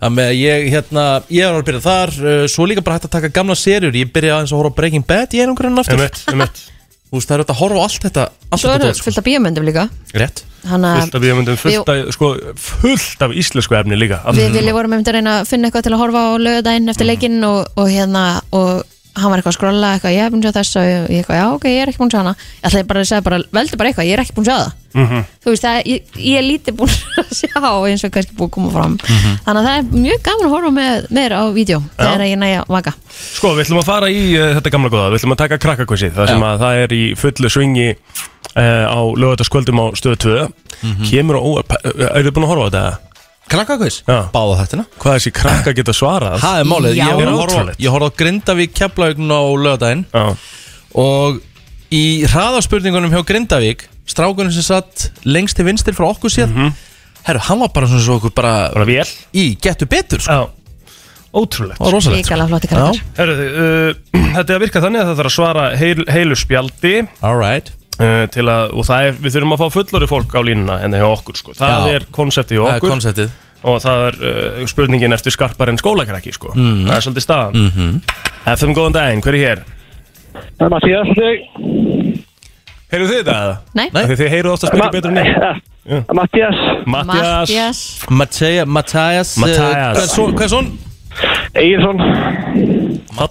Þannig að ég hérna, ég var að byrja þar uh, Svo líka bara hægt að taka gamla serjur. Ég byrja aðeins að horfa Breaking Bad í einhverjum aftur. Emitt, emitt Þú veist, það er hægt að horfa á allt þetta Allt Svo þetta eru dót, sko. fullt af bíómyndum líka. Rétt. Hanna, Fullt af bíómyndum, fullt af, sko, fullt af íslensku efni líka. Við vilja vorum einmitt að reyna að finna eitthvað til að horfa á lögadaginn eftir leikinn og, og hérna og hann var eitthvað að skrolla eitthvað, ég hef búin að sjá þess og ég eitthvað, já ok, ég er ekki búin að sjá hana. Ég ætlaði bara að segja, bara, veldi bara eitthvað, ég er ekki búin að sjá það. Mhm. þú veist, það, ég, ég er lítið búin að sjá eins og kannski búin að koma fram. Þannig að það er mjög gaman að horfa með mér á vídeo þegar ég næja vaka. Sko, við ætlum að fara í uh, þetta gamla góða. Við ætlum að taka krakkakvissi Það sem Já. að það er í fullu svingi uh, á lögataskvöldum á stöðu 2 Kemur á óvart uh, Þetta? Krakkakvís, báða þættina. Hvað þessi krakka geta svarað? Það er málið, Já. ég Er horfði á- horfði á Grindavík Keflavíkn á lögadaginn Já, Og í hraðaspurningunum hjá Grindavík Strákunum sem satt lengst til vinstir frá okkur séð Herru, hann var bara svona svo okkur bara bara Í getur betur, sko. Já, ótrúlegt. Uh, þetta er að virka þannig að það þarf að svara heil, heilu spjaldi. Alright uh, til að, og það er, við þurfum að fá fullori fólk á línuna en hjá okkur sko. það Já. er konsepti hjá Það er okkur konceptið og það er uh, spurningin eftir skarpar en skólakrakki sko. Mm. það er svolítið staðan mm Mhm. -hmm. FM góðan daginn, hver er hér? Það er Mattias þig Heyrðu þið þetta? eða? Nei, því Þið heyruð ofta að spila betur en ég Ja, Mattias Mattias Mattias Mattia, Mattias Mattias. Hvað er svon? Egilson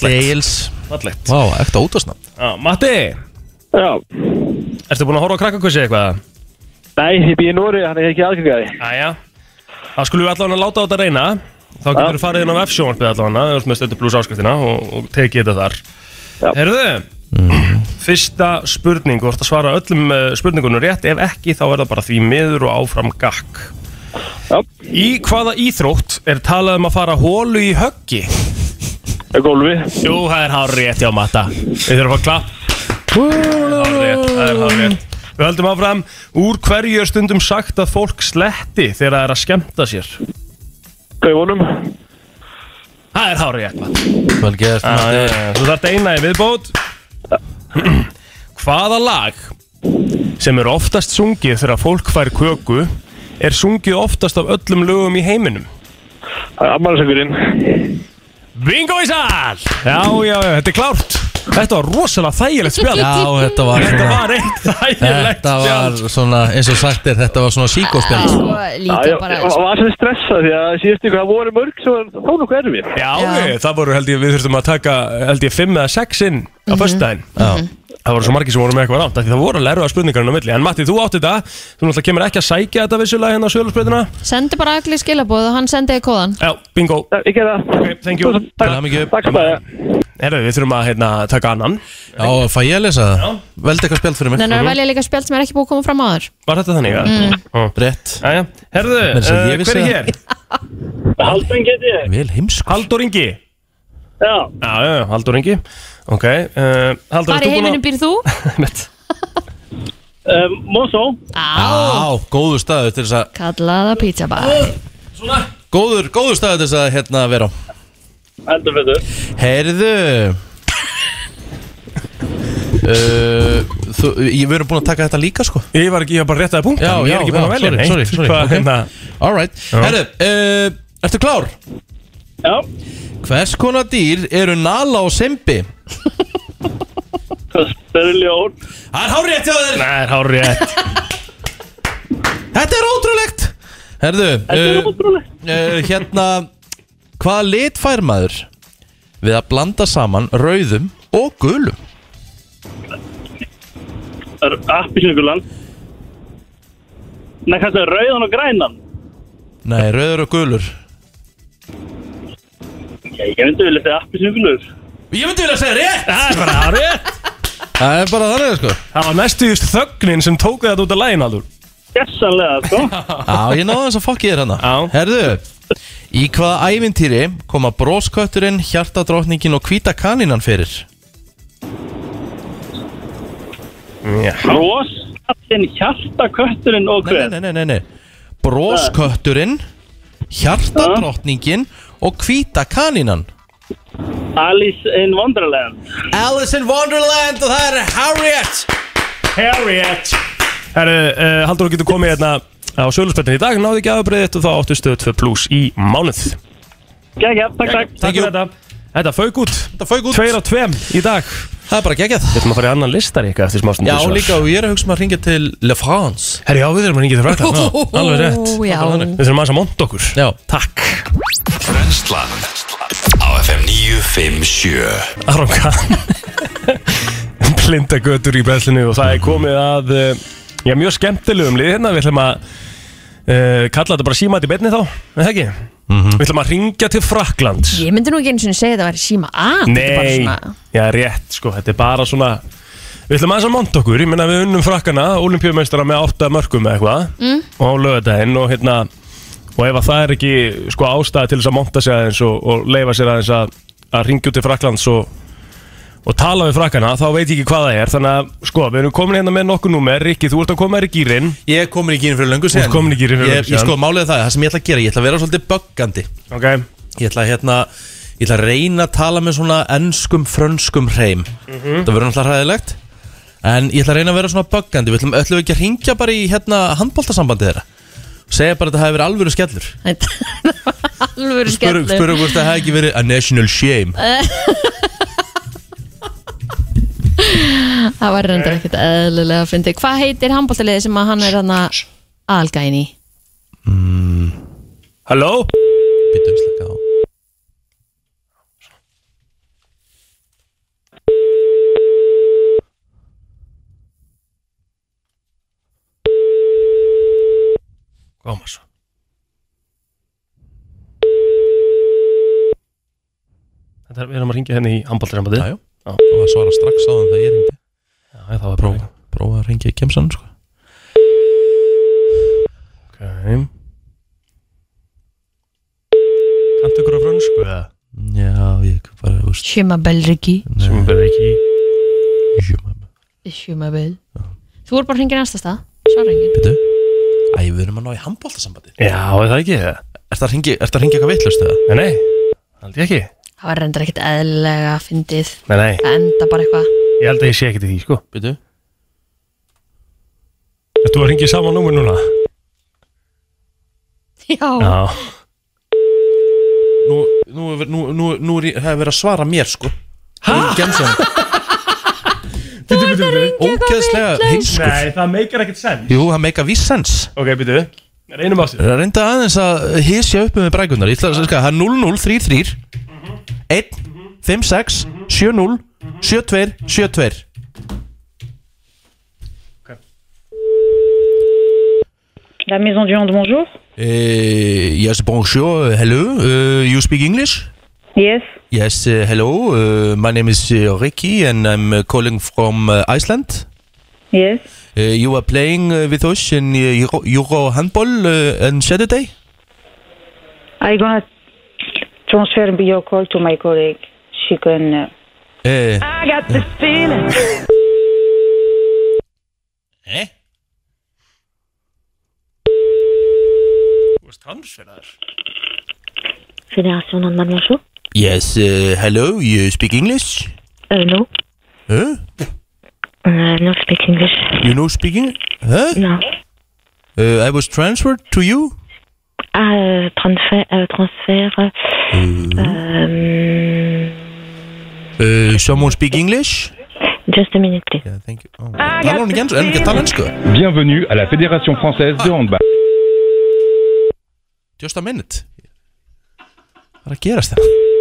Eils Fallegt Vá, ekta ótastnafn Já, Matti, Já. Ertu búin að horfa á krakkakvissi eitthvað? Nei, ég býði í Nóri, hann er ekki aðgöngaði Æja Það skulum við allavega láta á þetta reyna. Þá getur við farið inn á F-sjónvarpið allavega Þú ert með stöðu pluss áskriftina og, og tekið þetta þar. Já. Heyrðu? Fyrsta spurning Þú ert að svara öllum uh, spurningunum rétt. Ef ekki þá er það bara því miður og áfram gakk. Já, Í hvaða íþrótt er talað um að fara hólu í höggi? gólfi Jú, það er hár rétt, já, Matta. Við þurfum að klapp Það er hár rétt, Við höldum áfram. Úr hverju er stundum sagt að fólk sletti þegar það er að skemmta sér? Gaufunum Það er hár rétt, Vel gert. Þú þarft eina í viðbót. Hvaða lag sem er oftast sungið þegar fólk fær köku er sungið oftast af öllum lögum í heiminum? Það er ammælisöngurinn Bingo í sal! Já, já, já, þetta er klárt Þetta var rosalega þægilegt spjall Já, þetta var Þetta svona var eitt þægilegt Þetta spjall var svona, eins og sagt er, þetta var svona síkóspjall Svo Já, líka ég bara ég var svo stressað því að síðust ykkur það voru mörg svo þá nokkuð erfið. Já, Já. Það voru held ég, við þurftum að taka held ég fimm eða sex inn á föstudaginn Já. Það voru svo margir sem voru með eitthvað rámt af Því það voru að lerfa spurningarinn á milli En Matti, þú átti þetta Þú náttúrulega kemur ekki að sækja þetta vissulega hérna á sölurspreytina Sendi bara allir skilabóð og hann sendi þig kóðan Já, bingo Ég gerði það. Ok, thank you. Takk fyrir það. Herru, við þurfum að hérna, taka annan Já, fæ ég að lesa það? Veldi eitthvað spjald fyrir mig Þannig að velja líka spjald sem er ekki búið að koma fram áður Var þetta þannig? Mm. Rétt Jæja, herðu, Meira að segja, uh, hver er hér? Haldun geti ég. Vel heimskur Haldur Ingi Já. Já, já, já, Haldur Ingi Ok, uh, Haldur, Hvar í heiminum býr þú? Mitt Um, Mosó. Á, Á, góður staður til þess að kallaða pizza bar Góður, góður staður til þess að hérna vera á Heldur fyrir. Heyrðu uh, þú, Ég verður búin að taka þetta líka sko Ég var ekki, ég var bara rétt að punkta Já, Ég já, er ekki búin já, að velja sorry, neitt. sorry, sorry, Hvað, ok. hérna, Alright, heyrðu, uh, ertu klár? Já. Hvers konar dýr eru Nala og Simbi? Sperljón. Það er hárið hjá þér Það er hár rétt Þetta er ótrúlegt Herðu, Þetta er uh, ótrúlega. uh, hérna Hvaða lit fær maður við að blanda saman rauðum og gulum? Það er appisnugulan. Nei, kannski rauðan og grænan. Nei, rauður og gulur ég myndi vilja segja appisnugulur. Ég myndi vilja segja rétt Það er bara rétt Það er bara þannig sko Það var næstu just þögnin sem tók þetta út af lægin aldur Gessanlega, sko. Já, ég náði þess að fokk ég er Já. Herðu, í hvaða ævintýri koma bróskötturinn, hjartadrótningin og hvíta kanínan fyrir? Já, Rós, kallinn, hjarta, kötturinn og Nei, hver? nei, nei, nei, nei Bróskötturinn, hjartadrótningin og hvíta kanínan. Alice in Wonderland. Alice in Wonderland og það er Harriet. Harriet. Herru, uh, Haldur getur komið hérna á söluspettin í dag. Náðu ekki aðbreyðið og þá áttu stöð 2 plus í mánuð. Gægja, takk, takk. Takk fyrir þetta Þetta fauk út. Þetta fauk út. Tveir á tveim í dag. Það er bara geggjað. Við ætlum að fara í annan listar ykkar eftir smá stund. Já, líka og ég er að hugsa um að ringja til Le France. Herri, já, við erum að ringja til frækla Alveg rétt. Já. Við þurfum aðeins að monta okkur. Já. Takk. Brennslan á FM 957 Aronka Blinda götur í brennslinu og það er komið að uh, Já, mjög skemmtilegum lið hérna. Við ætlum að uh, kalla þetta bara símat í betni þá Er það ekki? Við ætlum að ringja til Fraklands Ég myndi nú ekki eins og segja þetta væri síma að Nei, svona já rétt sko, þetta er bara svona Við ætlum aðeins að monta okkur, ég meina við unnum frakkana Olimpíumeistara með 8 mörgum eða eitthvað. Mm. Og á lögadaginn og hérna Og ef að það er ekki sko ástæði til þess að monta sig aðeins Og, og leifa sér aðeins að, að ringja út til Fraklands og, og tala við frakkana Þá veit ég ekki hvað það er. Þannig að sko, við erum komin hérna með nokkur númer. Rikki, þú ert að koma þér í gýrin Ég er komin í gýrin fyrir löngu Þú ert sen kominn í gírinn fyrir Ég, löngu ég sko, síðan. málið er það, það sem ég ætla að gera Ég ætla að vera svolítið böggandi. Ok, Ég ætla að hérna Ég ætla að reyna að tala með svona enskum, frönskum hreim. Það verður náttúrulega hræðilegt. En ég ætla að reyna að vera svona böggandi. Við ætlum, ætlum við ekki að ringja bara í hérna handbóltasambandi þeirra? Segja bara að þetta hafi verið alvöru skellur. Alvöru Spuru, skellur. spuru hvort það hafi ekki verið a national shame Það var reyndar ekkert eðlilega að fyndi Hvað heitir handbóltaliði sem að hann er hann að algæin í? halló? Býtum slaka á. Koma svo Þetta er, við erum að ringja henni í handbóltasambandi Jájú, og það svara strax á þann þegar ég ringdi Já, það var Prófa, prófa að ringja í kemsan sko. Ok. Kanntu ykkur á frönsku eða? Já, ég bara, þú veist. Sjumabel Riki. Sem verður ekki Sjumabel Þú voru bara að ringja næsta stað. Svara enginn Býtu Æ, við erum að ná í handbóltasambandi Já, er það ekki? Það? Ertu að ringja, ertu að ringja eitthvað veitlust eða? Nei, nei, held ég ekki Það var reyndar ekkert eðlilega fyndið. Nei, nei, Það enda bara eitthvað. Ég held að ég sé ekki til því, sko. Býtu Ertu að ringja í sama númer núna? Já, Já. Nú, nú, nú, nú, nú er ég- hefur verið að svara mér sko. Hæ? Gemsan byrju, byrju Ógeðslega heimskur. Nei, það meikar ekkert senn Jú, það meika viss sens. Ok, byrju Reynum á sér. Það reynda aðeins að hísja upp með brækunar Ég ætla að segja, það er 0033 1 5 6 7 0 7 2 7 2 La maison du Honde, bonjour. Uh, yes, bonjour, hello. Uh, you speak English? Yes. Yes, uh, hello. Uh, my name is uh, Ricky and I'm uh, calling from uh, Iceland. Yes. Uh, you are playing uh, with us in uh, Euro, Euro handball uh, on Saturday? I'm gonna transfer your call to my colleague. She can. Uh... Uh, I got this feeling. eh? Þú veist transferaður Fédération Honde, bonjour. Yes, uh, hello. You speak English? Uh, no. Huh? Uh, no speak English. You know speaking? Huh? No. Uh, I was transferred to you? Ah, euh, transfert. Euh, transfert. Euh, Uh, someone speak English? just a minute, please. Yeah, thank you. Oh. Ensku? Bienvenue à la Fédération française de handball. Just a minute. Hvað er að gerast þetta?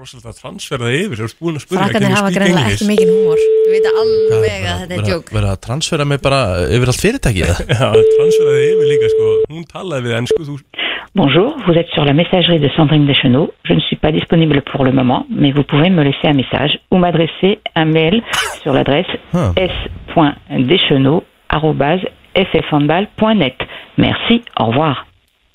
Rosalega transferaði yfir Þú ert búin að spyrja? Frakkarnir hafa greinlega ekki mikið húmor Þú veit alveg að þetta er djók Verða að transfera mig bara yfir allt fyrirtækið? Eða? Já, transferaði yfir líka sko Hún talaði við ennsku þú Bonjour, vous êtes sur la messagerie de Sandrine Deschenaux. Je ne suis pas disponible pour le moment, mais vous pouvez me laisser un message ou m'adresser un mail sur l'adresse Ah. s.deschenaux.sfhandball.net. Merci, au revoir.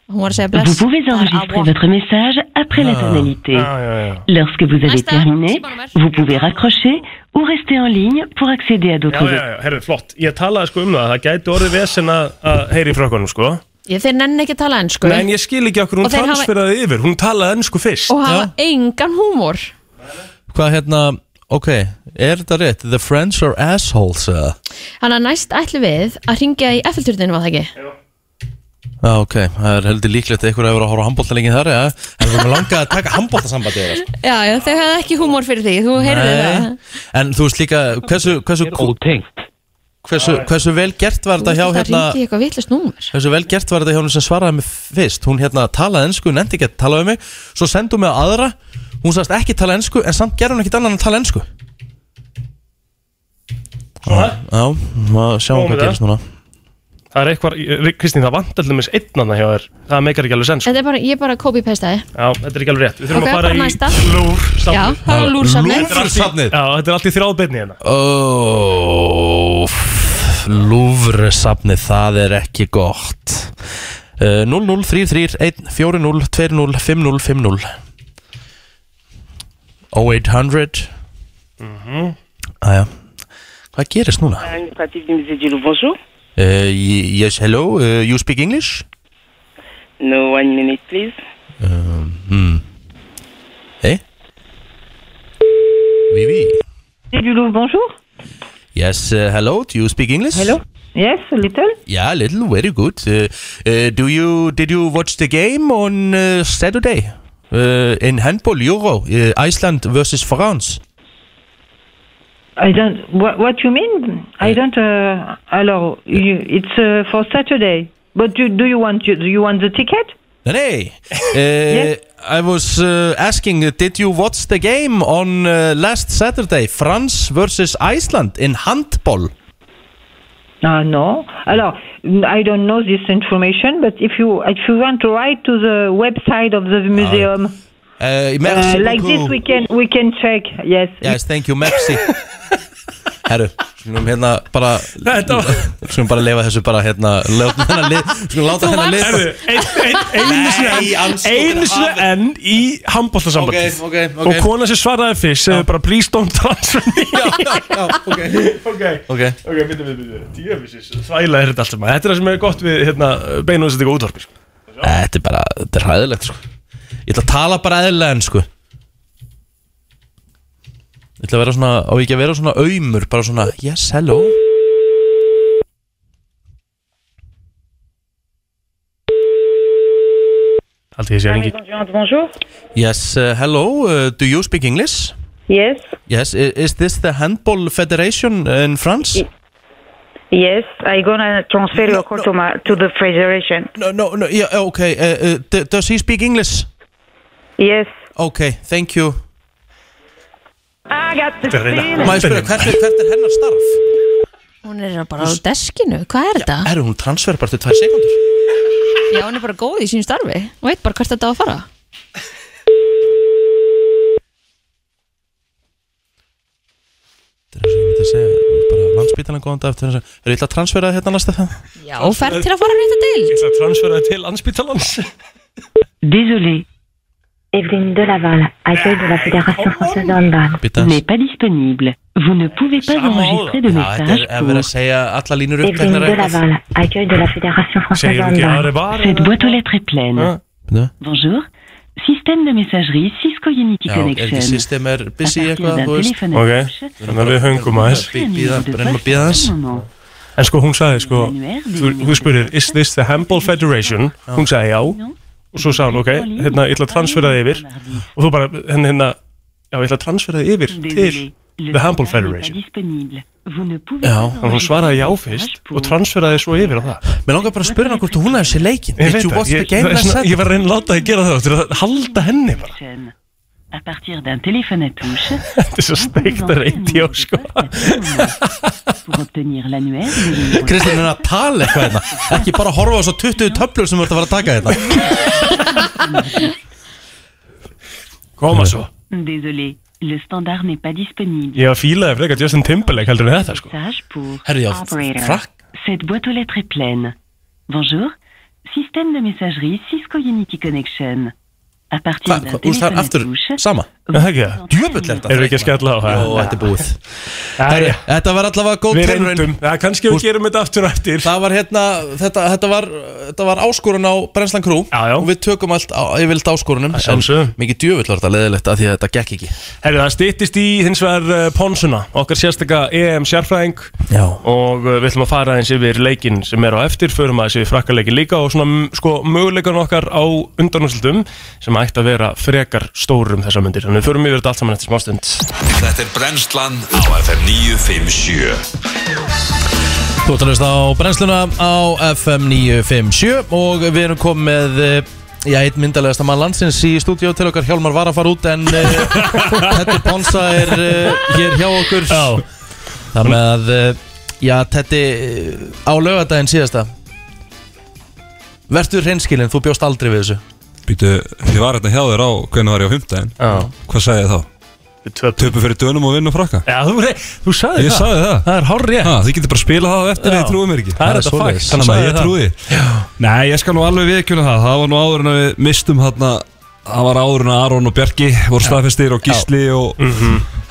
Vous pouvez er enregistrer að- votre message après la tonalité. Já, já, já Lorsque vous avez terminé, vous pouvez raccrocher ou rester en ligne pour accéder à Já, d'autres já, já, herru, flott. Ég talaði sko um það. Það gæti orðið vesen að að heyri í frökkunum sko. Ég þeir nenni ekki að tala ennsku Nei, en ég skil ekki okkur. Hún Og þeir hafa- transferaði yfir. Hún talaði ennsku fyrst og hafa engan húmor. Hvað hérna, ok, er þetta rétt? The French are assholes eða? Þannig að næst ætlu við að ringja í F-turtinu var það ekki? Já, ok, það er heldur líklegt að ykkur hefur að horfa handbólta lengi þar, já. En þú erum langað að taka handbóltasambandi eða sko. Já, já, þau hefði ekki húmor fyrir því, þú heyrði það. En þú veist líka, hversu, hversu, hversu, hversu vel gert var þetta hjá að það hérna ringi eitthvað vitlust númer. Hversu vel gert var þetta hjá hún sem svaraði mig fyrst? Hún hérna talaði ensku, nefndi ekki að tala um mig. Svo sendi hún mig á aðra. Hún sagðist ekki tala ensku En samt gerði hún ekkit annan að tala ensku. Svona? Já, Það er eitthvað, Kristín, það vant allir með einn annað hjá þér. Það meikar ekki alveg sens Þetta er bara, ég bara copy-pastaði. Já, þetta er ekki alveg rétt. Við þurfum Ok, að fara bara í næsta. lúr Já, það var lúrsafnið Lúfrsafnið Já, þetta er allt í þráðbeinni hérna. Oh, Lúfrsafnið, það er ekki gott. Uh, 0033 140 20 50 50 0800 Mhm. Æja, hvað gerist núna? Administratif du musée du Louvre, bonjour. Uh, yes, hello, uh, you speak English? No, one minute, please. Um, hmm. Hey? Oui, oui. Musée du Louvre, bonjour. Yes, uh, hello, do you speak English? Hello. Yes, a little. Yeah, a little, very good. Uh, uh, do you did you watch the game on uh, Saturday uh, in handball Euro uh, Iceland versus France? I don't. What, what you mean? I don't. Uh, alors, you, it's uh, for Saturday. But do, do you want you, do you want the ticket? Hey, uh, I was uh, asking, uh, did you watch the game on uh, last Saturday, France versus Iceland in handball? Uh, no. Alors, I don't know this information, but if you if you want to write to the website of the museum, Uh, merci uh, like this, beaucoup. we can we can check. Yes. Yes, thank you, merci Herru, skulum hérna bara Þetta var Skulum bara lifa þessu bara hérna Láta hennar lið Skulum láta hennar lið Herðu, ein- ein- einu sinni Nei, enn- andskotinn einu sinni enn í handbóltasambandi Ok, ok, ok. og kona sem svaraði fyrst segði bara please don't transfer me Já, já, ok ok, Ok ok, bitur, bitur, bitur djöfisins, þvæla er þetta allt saman þetta er það sem er gott við hérna, beinu þess að þetta útvarpi sko. Þetta er bara, þetta er hræðilegt sko Ég ætla að tala bara eðlilega en sko Ég ætla að vera svona, á ekki að vera svona aumur Bara svona, yes, hello Haldið ég sé ringi Bonjour. Yes, uh, hello, uh, do you speak English? Yes. Yes, i- is this the Handball Federation in France? Yes. I gonna transfer your call to my to the federation. No, no, no, yeah, okay, uh, uh, d- does he speak English? Yes. Okay, thank you I got the Þetta reyna- Má ég spyrja, hvert, er- hvert er hennar starf? Hún er bara á deskinu, hvað er þetta? Er hún transfer bara til tvær sekundur? Já, hún er bara góð í sín starfi Hún veit bara hvert þetta á að fara Þetta er og ég myndi að segja, bara landsbítalan góðan dag eftir þess að, er eitthvað transferað hérna næsta það? Já, fer til að fara að deil Ég ætla að transfera þig til Landspítalans Désolé, Evelyne Delaval, accueil de la Fédération Française de Handball. N'est pas disponible. Vous ne pouvez pas enregistrer de message pour Evelyne eitthvað Delaval, accueil de la Fédération Française de Handball. Cette boîte aux lettres est pleine. Bonjour. Système de messagerie Cisco Unity Connection. system er busy eitthvað, þú veist Ok. Þannig að við höngum aðeins de reynum að bíða moment. En sko hún sagði sko Þú, þú spyrir, is this the Handball Federation? Hún sagði já Og svo sagði hún, ok, hérna, ég ætla að transfera þig yfir. Og þú bara, hérna, hérna Já, ég ætla að transfera þig yfir til The pas Federation. Já, pas Og hún svaraði já fyrst Og transferaði svo yfir á það. Mér langar bara að spyrja hann hvort hún hefði sér leikin Ég veit það, ég, það ég var að reyna að láta þig gera það að halda henni bara À partir d'un téléphone à touche, Þetta er svo steikt að reyti á sko Kristín er að tala eitthvað hérna? Ekki bara horfa á svo 20 töflur sem ert að fara að taka hérna? Koma svo. Désolé, le standard n'est pas disponible. Ég var fílaði frekar Justin Timberlake heldur en þetta sko. Herri, já, frakk Cette boîte aux lettres est pleine. Bonjour, système de messagerie Cisco Unity Connection. À partir d'un téléphone à touche, sama það ekki? Það? Djöfull er þetta. Erum við ekki að skella á það? Jó, þetta er búið. Herri, Þetta var allavega góð Við reyndum, ja, kannski við gerum þetta aftur og eftir. Það var hérna, þetta, þetta var, þetta var áskorun á Brenslan Crew. Já, já. Og við tökum allt á, yfirleitt áskorunum Að sjálfsögðu. En Mikið djöfull var þetta leðilegt að því að þetta gekk ekki. Herri, það stýttist í hins vegar uh, Ponsuna, okkar sérstaka EM sérfræðing. Já. Og uh, við ætlum að fara eins yfir leikin sem er á eftir, förum aðeins yfir frakkaleikin líka og svona sko möguleikan okkar á undanúsildum sem ætti að vera frekar stórum þessa myndir, þannig við förum yfir þetta allt saman eftir smástund Þetta er brennslan á FM 957 Þú ætlum að hlusta á brennsluna á FM 957 og við erum komið með eh, Já, einn myndalegasta mann landsins í stúdíó. Til okkar Hjálmar var að fara út en uh, Tetti Ponsa er uh, hér hjá okkur. Já, Það með að, uh, já, Tetti á laugardaginn síðasta. Vertu hreinskilin, þú bjóst aldrei við þessu Býtu, ég var hérna hjá þér á hvernig var ég á fimmtæðin já, Hvað sagði ég þá? Töpu fyrir dönum og vinnu frakka? Já, þú, þú sagði Ég það. sagði það. Það er hár rétt ha, Þið getur bara að spila það á eftir Já. Þið trúið mér ekki. Það er þetta svoleiðis. fakt, Þannig að sagði ég það. trúi Nei, ég skal nú alveg viðkjöna það. Það var nú áður en að við mistum hérna Það var áður en að Aron og Bjarki voru staðfestir og Gísli og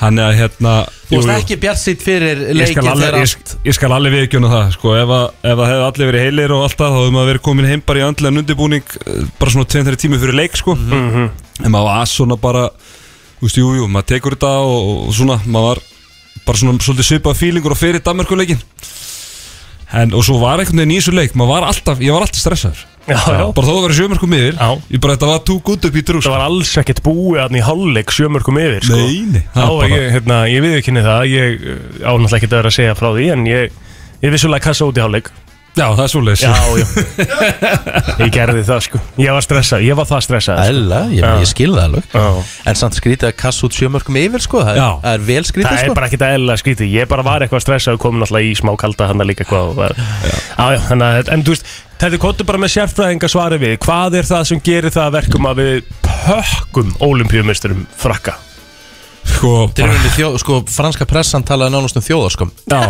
hann er að hérna Þú jú. ekki bjart sitt fyrir leikin þegar ég, allt ég skal alveg viðkjöna það sko, ef, að, ef það hefði allir verið heilir og allt það þá hefði maður verið komin heim bara í andlega undirbúning eh, bara svona 2-3 tími fyrir leik sko. Mhm. en maður var svona bara þú veist, jú, jú, maður tekur þetta og, og svona, maður var bara svona svolítið svipað fílingur og fyrir Danmarkuleikin en, og svo var einhvern veginn í þessu leik maður var alltaf, ég var alltaf stressaður Já, já bara þó að vera sjömörkum yfir Já. ég bara, þetta var too good up í drús Það var alls ekkert búið aðni í hálfleik sjömörkum yfir sko. Nei, nei, það var bara- ég, hérna, ég við ekki það Ég uh, á náttúrulega ekki að vera að segja frá því En ég, ég vissulega kassa út í hálfleik Já, það er svoleiðis Já, já Ég gerði það sko Ég var stressað, ég var það stressað sko. Æla, ég, Já. ég skil það alveg Já. En samt skrítið að kassa út sjömörkum yfir sko Það, Já. er, það er vel skrítið Það sko er bara ekki það eðlilega skrítið Ég bara var eitthvað stressað og komin alltaf í smá kalda hann líka hvað og var, já. Já, þannig að En þú veist, þetta kottu bara með sérfræðinga svari við Hvað er það sem gerir það að verkum að við pökkum olimpíumisturum frakka? Sko, þjó, sko, franska pressan talaði nánast um þjóðarskom Já,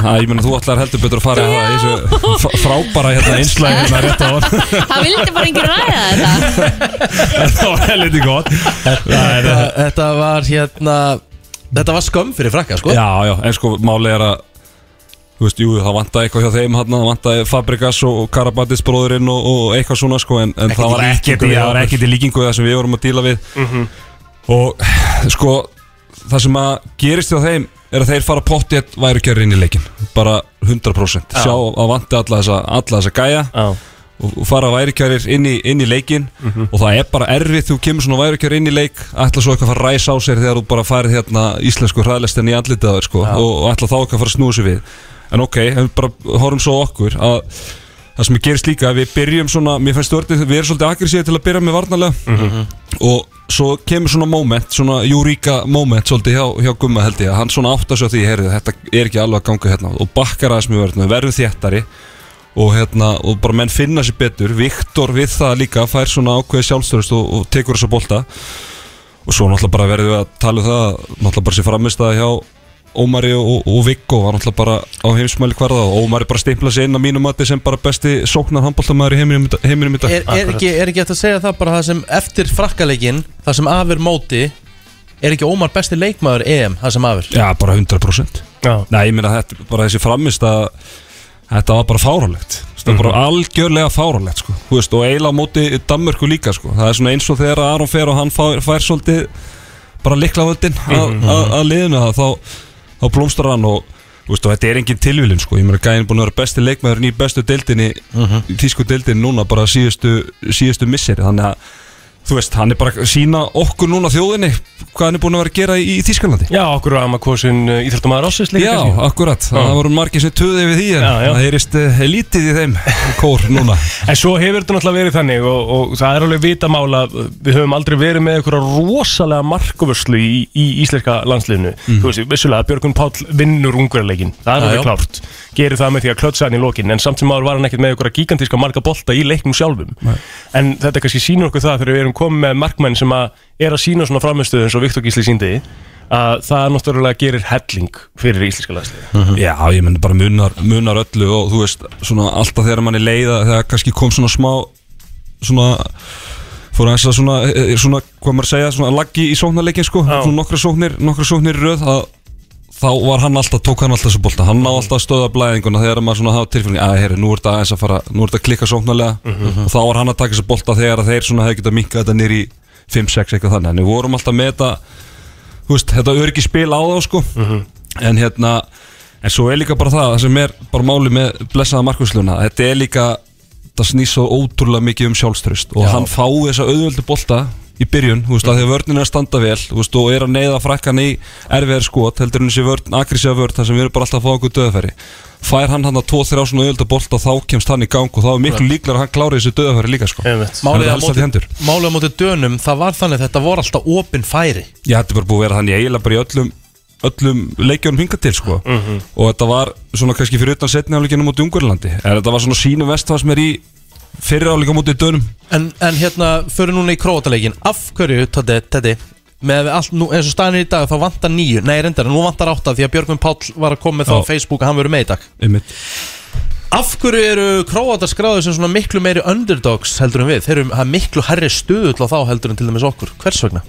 það, ég meina þú ætlar heldur betur að fara í þessu frábæra hérna einslægi hérna rétt á hann Það vildi bara enginn ræða þetta. Það var helviti gott. Þetta, þetta var hérna Þetta var skömm fyrir frakka sko. Já, já, en sko máli er að Þú veist, jú, það vantaði eitthvað hjá þeim hann, það vantaði Fabrikas og Karabatis bróðurinn og, og eitthvað svona sko en, en það var ekkert í, líkingu við það sem við vorum að díla við og sko það sem að gerist hjá þeim er að þeir fara pottið væri að reyna í leikin bara 100% sjá að vanti alla þessa, alla þessa gæja. Já, og, og fara værikjærir inn í, inn í leikin og það er bara erfið þú kemur svona værikjærir inn í leik ætla svo eitthvað að fara að ræsa á sér þegar þú bara farið hérna íslensku hraðlistin í andlitið á þér sko, og, og ætla þá eitthvað að fara að snúa sér við. En ok, en bara horfum svo á okkur að það sem gerist líka að við byrjum svona, mér finnst stjórnir, við erum svolítið aggressíði til að byrja með varnarlega. Og svo kemur svona moment, svona júríka moment svolítið hjá, hjá Gumma held ég að hann svona átta sig á því, heyrðu, þetta er ekki alveg að ganga hérna. Og bakkar aðeins mjög verðinu, verðum þéttari. Og hérna, og bara menn finna sér betur. Viktor við það líka fær svona ákveði sjálfstörust og, og tekur þessa bolta. Og svo náttúrulega bara verðum við að tala um það náttúrulega bara sér framist að hjá Ómari og, og Viggo var náttúrulega bara á heimsmæli hverða og Ómari bara stimpla sér inn á mínum mati sem bara besti sóknar handbóltamæður í heiminum, í- dag er, er, ekki, er ekki eftir að segja það bara það sem eftir frakkaleikin Það sem afur móti Er ekki Ómar besti leikmaður EM Það sem afur Já, bara 100% Já. Nei, ég meina þetta, bara þessi framist að þetta var bara fárálegt þetta var bara algjörlega fárálegt sko. Þú veist, og eiginlega á móti Danmörku líka sko. það er svona eins og þegar Aron fer og hann fær, fær svolítið bara likla völdin að, að, að liðinu það þá, þá blómstar hann og, og þetta er engin tilvílin sko. ég meina gæðin búin að vera besti leikmaður í bestu deildinni, í tísku deildinni núna bara síðustu, síðustu misseri þannig að þú veist, hann er bara að sína okkur núna þjóðinni hvað hann er búin að vera að gera í, í Þískalandi Já, okkur að maður kosin íþjóttamæður ásins líka Já, kannski. akkurat, það voru margir sem töði við því en Já, já. það heyrist uh, lítið í þeim kór núna. En svo hefur þetta náttúrulega verið þannig og, og það er alveg vitamála við höfum aldrei verið með einhverja rosalega markuvörslu í, í íslenska landsliðinu. Mhm. Þú veist, vissulega, Björgun Páll vinnur ungverleikin, það er alveg klárt gerir það með því að klötsa hann í lokin en samt sem áður var hann ekkert með einhverja gigantíska marka bolta í leiknum sjálfum. En þetta kannski sýnur okkur það þegar við erum komið með markmenn sem að er að sína svona framistöðu eins og Viktor Gísli síndi að það náttúrulega gerir helling fyrir íslenska landsliði Já, ég menn bara munar, munar öllu og þú veist, svona alltaf þegar mann er leiða þegar kannski kom svona smá svona fór að svona, eh, svona, hvað maður segja, svona laggi í sóknarleikin sko, Já. svona nokkra sóknir, nokkra sóknir röð að þá var hann alltaf, tók hann alltaf þessu bolta. Hann ná alltaf að stöða blæðinguna þegar maður svona hafa tilfélning að heyri, nú er þetta aðeins að fara nú er þetta að klikka sóknarlega. Og þá var hann að taka þessu bolta þegar að þeir svona hefði getað minkað þetta nýr í 5-6 eitthvað þannig. En við vorum alltaf með þetta veist, þetta öryggi spil á þá sko. En hérna en svo er líka bara það, það sem er bara máli með blessaða markvísluna, þetta er líka það snýst svo ótrúlega mikið um sjálfströst og Já. hann fái þessa auðvöldu bolta í byrjun, þú veist, að því að vörnin er standa vel þú veist, og er að neyða frakkan í erfiðar skot, heldur hann sé vörn, agressíða vörn þar sem við erum bara alltaf að fá okkur döðafæri fær hann hann að 2-3 svona auðvöldu bolta þá kemst hann í gang og þá er miklu líklar að hann klári þessu döðafæri líka sko. Það á er á móti dönum Það var þannig þetta voru alltaf opin færi. Já, þetta er bara búið að vera þannig eiginlega bara í öllum öllum leikjunum hingað til sko. Og þetta var svona kannski fyrir utan setni áleikinu mútið Ungverlandi en þetta var svona sínu vestfas mér í fyrir áleika mútið dönum. En, en hérna, fyrir núna í krótaleikin Af hverju, Tati, Tati með allt, nú, eins og staðin er í dag þá vantar nýju nei reyndar, nú vantar átta því að Björgvin Páll var að koma með það á. Facebook að hann verður með í dag. Einmitt. Af hverju eru króatar skráður sem svona miklu meiri underdogs heldur en við? Þeir eru það er miklu herri stuðull á þá heldur en til dæmis okkur. Hvers vegna?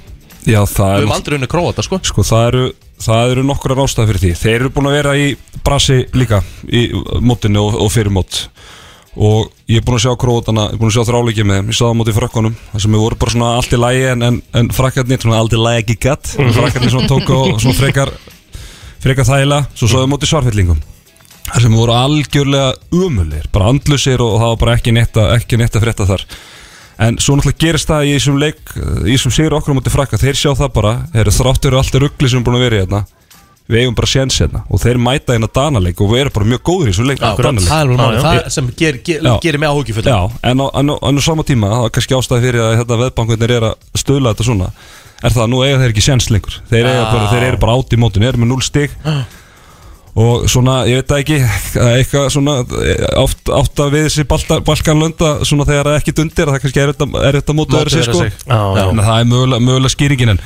Já, það Við er höfum aldrei unni króata sko. Sko það eru það eru nokkura ástæði fyrir því. Þeir eru búin að vera í brasi líka í mótinu og, og fyrir mót og ég er búin að sjá krótana ég er búin að sjá þráleikið með þeim, ég sá það á móti frakkanum þar sem voru bara svona allt í lægi en, en, en frakkarnir svona allt í lægi ekki gatt frakkarnir svona tók og svona frekar frekar þægilega, svo sáðum móti svarfellingum þar sem voru algjörlega umulir, bara andlusir og það var bara ekki neitt að, ekki neitt að frétta þar. En svo náttúrulega gerist það í þessum leik í þessum sigur okkur á móti frakka, þeir sjá það bara. Þeir eru þráttur allt er ruggli sem er búin að vera í hérna við eigum bara séns hérna. Og þeir mæta hérna danaleik og við erum bara mjög góður í þessu leik Danaleik. það er sem ger, ger, gerir mig áhugifull Já, en á, en, en sama tíma það var kannski ástæði fyrir að þetta veðbankunir er að stöðla þetta svona. Er það að nú eiga þeir ekki séns lengur? Þeir, bara, þeir eru bara átt í mótinu, eru með 0 stig. Og svona, ég veit það ekki eitthvað svona átt, átt að við þessi balkanlönda svona þegar það er ekkit undir það kannski er þetta, er mótu öðru sig sko. Að það er mögulega, mögulega skýringin en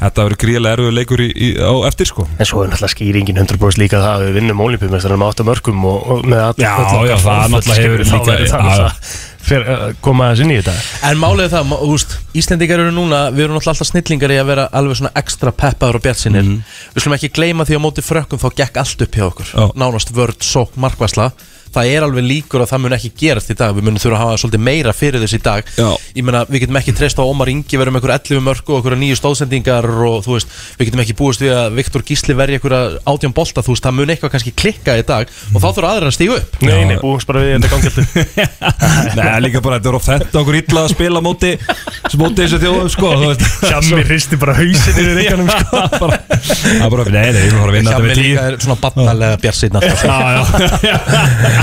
þetta verður gríðlega erfið leikur í, í, á eftir sko. En svo er náttúrulega skýringin 100% líka það að við vinnum ólimpíumestarinn með 8 mörgum og, og með all, Já, öll já, okkar það náttúrulega hefur líka- fyrir að koma aðeins inn í þetta. En málið er það, má- þú veist, Íslendingar eru núna Við erum náttúrulega alltaf snillingar í að vera alveg svona ekstra peppaður og bjartsinir Mhm. Við skulum ekki gleyma því að á móti frökkum þá gekk allt upp hjá okkur. Nánast vörd, sók, markvæsla það er alveg líkur að það mun ekki gerast í dag. Við munum þurfa að hafa svolítið meira fyrir þess í dag. Já. ég meina, við getum ekki treyst á Ómar Ingi verðum einhver 11 mörg og einhverja nýju stóðsendingar og þú veist, við getum ekki búist við að Viktor Gísli verði einhverja átján bolta þú veist, það mun eitthvað kannski klikka í dag og þá þurfa aðra að stígu upp. Nei, nei, búist bara við þetta gangjöldu Nei, líka bara, þetta er of þetta okkur illa að spila móti móti þessu þjóðum, sko. Hjammi hristi bara hausin yfir reikanum sko. Bara, það bara, nei, nei, við erum að vinna tíu líka er svona alltaf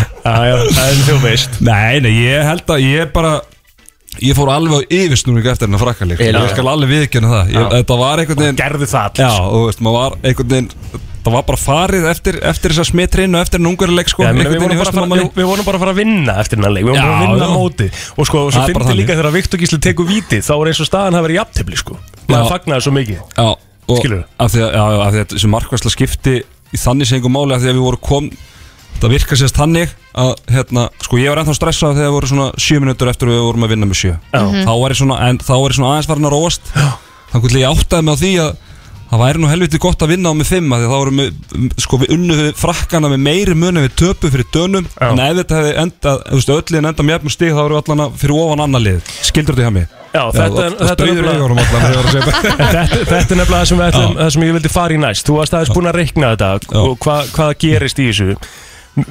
Já, já Já, já, það er þú veist Nei, nei, ég held að ég bara Ég fór alveg á yfirsnúring eftir hennar frakkalík Já. Ég skal alveg viðkjöna það ég, Já. Þetta var einhvern veginn Gerðu það Já, og þú veist, maður var einhvern veginn Það var bara farið eftir, eftir þessa smitreinu Eftir nungarileik, sko Já, meni, við, einhvern vorum veginn í bara að haustum á fara, manni. við, við vorum bara að fara að vinna eftir hennar leik Við vorum Já, bara að vinna já. móti Og sko, og Það svo er bara fyndi þannig. líka þegar Viktor Gísli tekur vítið Þá er eins og staðan hafi verið jafntefli sko Já. Maður fagnaði svo mikið Já, og Skilurðu? af því að, já, af því að þessi markværsla skipti Í þannig einhver máli af því að við vorum kom Það virka sérst þannig að, hérna, sko ég var ennþá stressað þegar það voru svona 7 minútur eftir að við vorum að vinna með 7 þá var ég svona, en þá var ég svona aðeins farin að róast. Þá hvernig ég áttaði mig á því að það væri nú helviti gott að vinna á með 5 því þá vorum við, sko við unnuðu frakkana með meiri mun en við töpu fyrir dönum. Já. en ef þetta hefði endað, þú veist, öll liðin endað með jafnum stig þá voru allan að fyrir ofan annar lið. Skildur þetta hjá mig? Já, þetta er- nefnilega- að það sem, ætlum, það sem ég vildi fara í næst. Þú varst aðeins búin að reikna þetta. Og hva, hvað gerist í þessu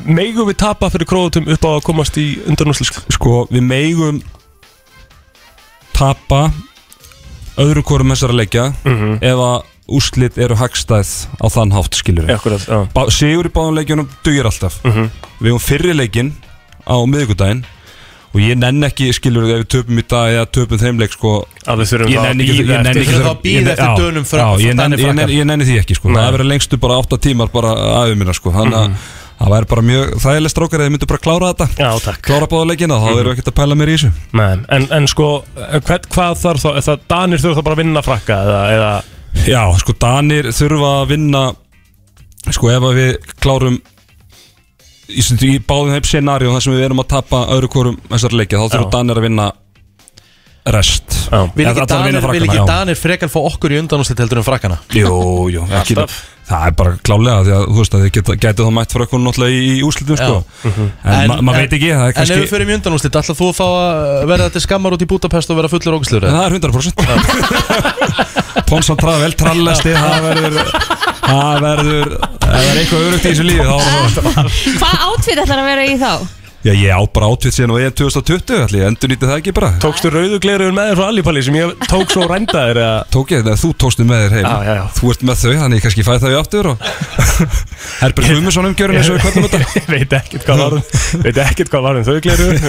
Megum við tapa fyrir króatum upp á að komast í undanúslisk sko við megum tapa öðru hvorum þessara leikja Mhm. ef að úrslit eru hagstæð á þann hátt skilur við Bá, sigur í báðum leikjunum dugir alltaf. Mhm. við hefum fyrri leikin á miðvikudaginn og ég nenn ekki skilur við ef við töpum í dag eða töpum þeim leik sko. Að við þurfum að nenni eftir ekki Þurfum að nenni- eftir dönum frá- já, ég nenni- því ekki sko. Það verður lengstu bara 8 tímar bara aðeins minna sko. Þannig að það væri bara mjög þægileg strákar eða myndu bara klára þetta Já, takk klára báða leikina þá erum við ekkert að pæla mér í þessu Nei, en, en sko, hvern, hvað þarf þá, er það Danir þurfa þá bara að vinna frakka eða, eða Já, sko Danir þurfa að vinna sko ef að við klárum í, í báðum þeim scenaríu þar sem við erum að tapa öðru hvorum þessar leikja þá þurfa. Danir að vinna rest Já. Vil ekki ekki. Danir frekar fá okkur í undanúslit heldur en frakkana? Jú, jú, ekki, Alltaf. Það er bara klálega því að þú veist að þið geta, geta þá mætt frökkun náttúrulega í, í úslitum sko. En, ma maður veit ekki, það er En ef kannski við fyrir í undanúslit, ætla þú þá að verða þetta skammar út í Budapest og vera fullur ógæslur? En það er 100% Ponsan Travel, trallasti Það verður Það verður Það verður eitthvað örugt í þessu lífi Hvað átfið ætlar að vera í þá? Já, ég á bara átvið síðan og ég er 2020 Ætli ég endur nýtti það ekki bara. Tókstu rauðu gleruður með þér frá Allipalli sem ég tók svo rændaðir eða? Tók ég? Það, þú tókstu með þér heim. Já, já, já. Þú ert með þau, þannig ég kannski fæ þau aftur og Herbert Guðmundsson umgjörun eins og við kvöldum þetta. Ég veit ekkert hvað varum Veit ekkert hvað varum þau gleruður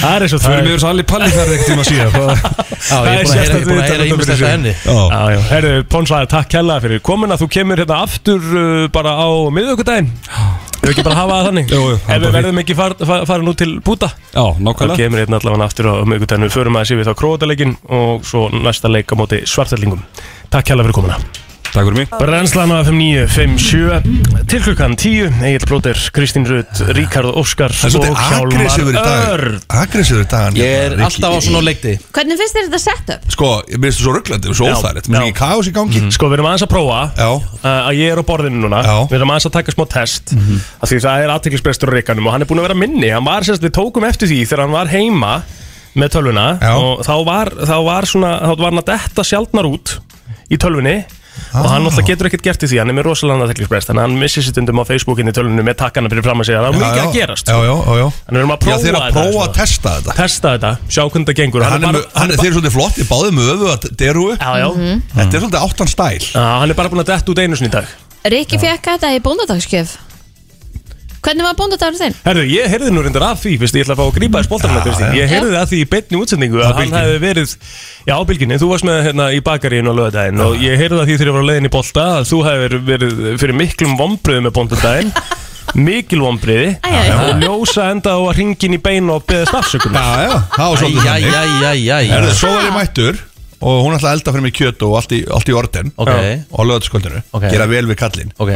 Það er eins og Förum við yfir svo allir palli ferði ekkert tíma síðan það- er búin Við ekki bara hafa það þannig? Jú, jú, það er Ef við bara verðum ekki far, far, fara nú til búta? Já Það nákvæmlega. kemur hérna allavega aftur á miðvíkudaginn Við förum að sé við þá krótaleikin Og svo næsta leik á móti svartællingum Takk kærlega fyrir komuna Takk fyrir mig. Brennslan á FM 957 Til klukkan 10 Egil Blóter, Kristín Rutt, Ríkard Óskar og Hjálmar dag. Örn. Aggressífur í dag Ég er alltaf á svona leikti. Hvernig finnst þér þetta setup? Sko, ég minnst þú svo rugglandi, svo Já, óþægilegt. Mér er ekki kaos í gangi. Sko, við erum aðeins að prófa Já, uh, að ég er á borðinu núna. Já. Við erum aðeins að taka smá test. Af Því það er aðteklisbrestur á Ríkanum Og hann er búin að vera minni. Hann var sérst, við tókum eftir því þegar hann var heima Með tölvuna Já. Og þá var, þá var svona Þá var hann að detta sjaldnar út Í tölvunni Og hann náttúrulega getur ekkert gert í því Hann er með rosalega aðteklisbrest Þannig að hann missir sér stundum á Facebookinni tölvunni Með takkana fyrir fram að segja Það er mikið að gerast. Já, já, já, já. Þannig við erum að Já, prófa þeir eru að þetta prófa að svona. testa þetta. Testa þetta, sjá hvernig það gengur. Hann er, er, svolítið flott, ég báði með öfu að deru. Já, já. Þetta er svolítið áttan stæl. Já, Hann er bara búin að detta út einu sinni í dag. Rikki fekk þetta í bóndadagsgjöf Hvernig var bóndadagur þinn? Herðu, ég heyrði nú reyndar af því, fyrst ég ætla að fá að grípa þess Kristín. Ég heyrði af því í beinni útsendingu að hann hefði verið, já, á bylginni, þú varst með hérna í bakaríinu á lögadaginn og ég heyrði af því þegar ég var á leiðin í bolta að þú hefði verið fyrir miklum vombriði með bóndadaginn, mikil æ. og ljósa enda á að ringin í bein og beða Herðu, Svo var ég mættur og hún ætlaði að elda fyrir mig kjöt og allt í, allt í orden Ok. á lögðskvöldinu, Ok. gera vel við kallinn. Ok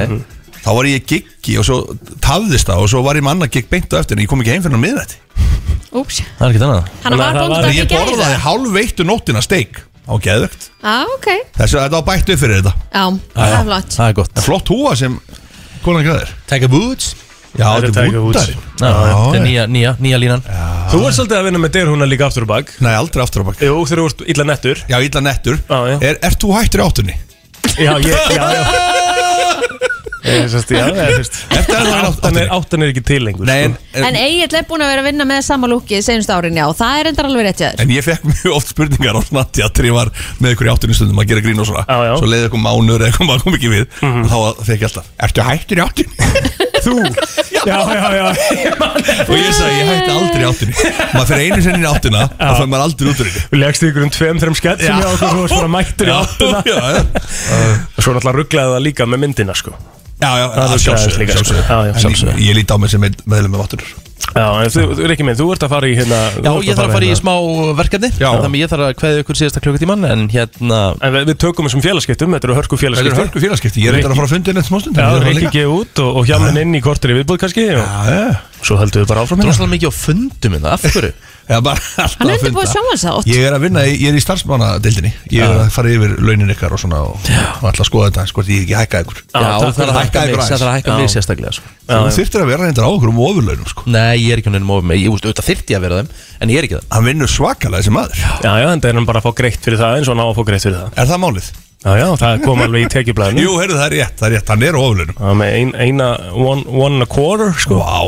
þá var ég giggi og svo tafðist það og svo var ég með annað gigg beint á eftir en ég kom ekki heim fyrir miðvætti Úps, Það er ekkert annað. Hann var það bóndadag í ég gæða borðaði hálfveittu nóttina steik. Á geðvögt Já, ok. Þessu þetta var bætt upp fyrir þetta. Já, það er flott. Það er gott. En flott húa sem konan græðir Take a boots Já, þetta er Tiger Woods. Woodarinn. Já, þetta er nýja, nýja, nýja línan. Þú ert svolítið að vinna með derhúna líka aftur og bak. Nei, aldrei aftur á bak. Jú, þegar þú ert illa nettur. Já, illa nettur. Já, já. Er, Ert þú hættur í áttunni? Já, ég, já, já Áttan er, áttan er ekki til lengur Nei, en, sko. En Egil er búin að vera að vinna með sama lúki senust árin, já, það er endar alveg rétt hjá þér. En ég fekk mjög oft spurningar á snatti að ég var með ykkur í áttunni stundum að gera grín og svona. Já, já. Svo leiði ykkur mánur eða eitthvað maður kom ekki við. Og þá fekk ég alltaf Ertu hættur í áttunni? Þú? Já, já, já og ég sagði ég hætti aldrei í áttunni. Maður fyrir einu sinni í áttina og það maður aldrei út úr henni. Við legst ykkur um tveim, þreim sketsum hjá okkur varst bara mættur í áttuna Já, já, Og svo náttúrulega rugglaði það líka með myndina, sko já, já, Það er já, En sjálfsögðu. ég- líti á mig sem meðlum með áttunur Já, en þú, þú er ekki minn, þú ert að fara í hérna Já, ég þarf að fara í smá verkefni. Já. Þannig ég þarf að kveða ykkur síðasta klukkutíman En hérna En við, við tökum þessum félagskiptum, þetta eru hörku Þetta félagskipti er hörku félagskipti, ég er eitthvað að fara að fundi neitt smástund Já, Rikki geð út og, og hjá minn inn í kortir í viðbúð kannski og Já, svo höldum við bara áfram hérna. Droslega mikið á fundum hérna, af hverju? Alltaf Hann er undirbúið funda. sjónvarsátt Ég er að vinna, í- ég er í starfsmannadeildinni. Ég er að fara yfir launin ykkar og svona og, og ætla að skoða þetta, sko, ég er ekki að hækka ykkur. Já, það er að Hækka ykkur. Það er að hækka mig sérstaklega sko. Þú þyrftir að vera reyndar á okkur um ofurlaunum, sko. Nei, ég er ekki ennum ofið mig Ég veist, auðvitað þyrfti ég að vera þeim En ég er ekki það Hann vinnur svakalega þessi maður. Já, já, en það er hann bara að fá greitt fyrir það hann að það Er það? Já, já, það kom alveg í tekjublaðinu. Jú, heyrðu, það er rétt, það er rétt, hann er á ofurlaunum Það með ein, eina, one, one and a quarter, sko. Vá,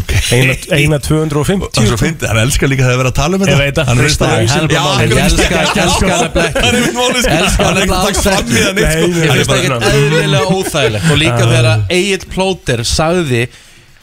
ok. Eina, eina Og svo 250 fyndi, hann elskar líka þegar það er að tala um Ég þetta. veit að Hann er veist hausinn Já, hann er Elskar- elskar nefnilega ekki. Hann er mitt málið, sko. Elskar Hann er ekki að taka fram í það neitt, sko. Ég nei. finnst bara eðlilega óþægilegt. Og líka þegar að Egil Plóter sagði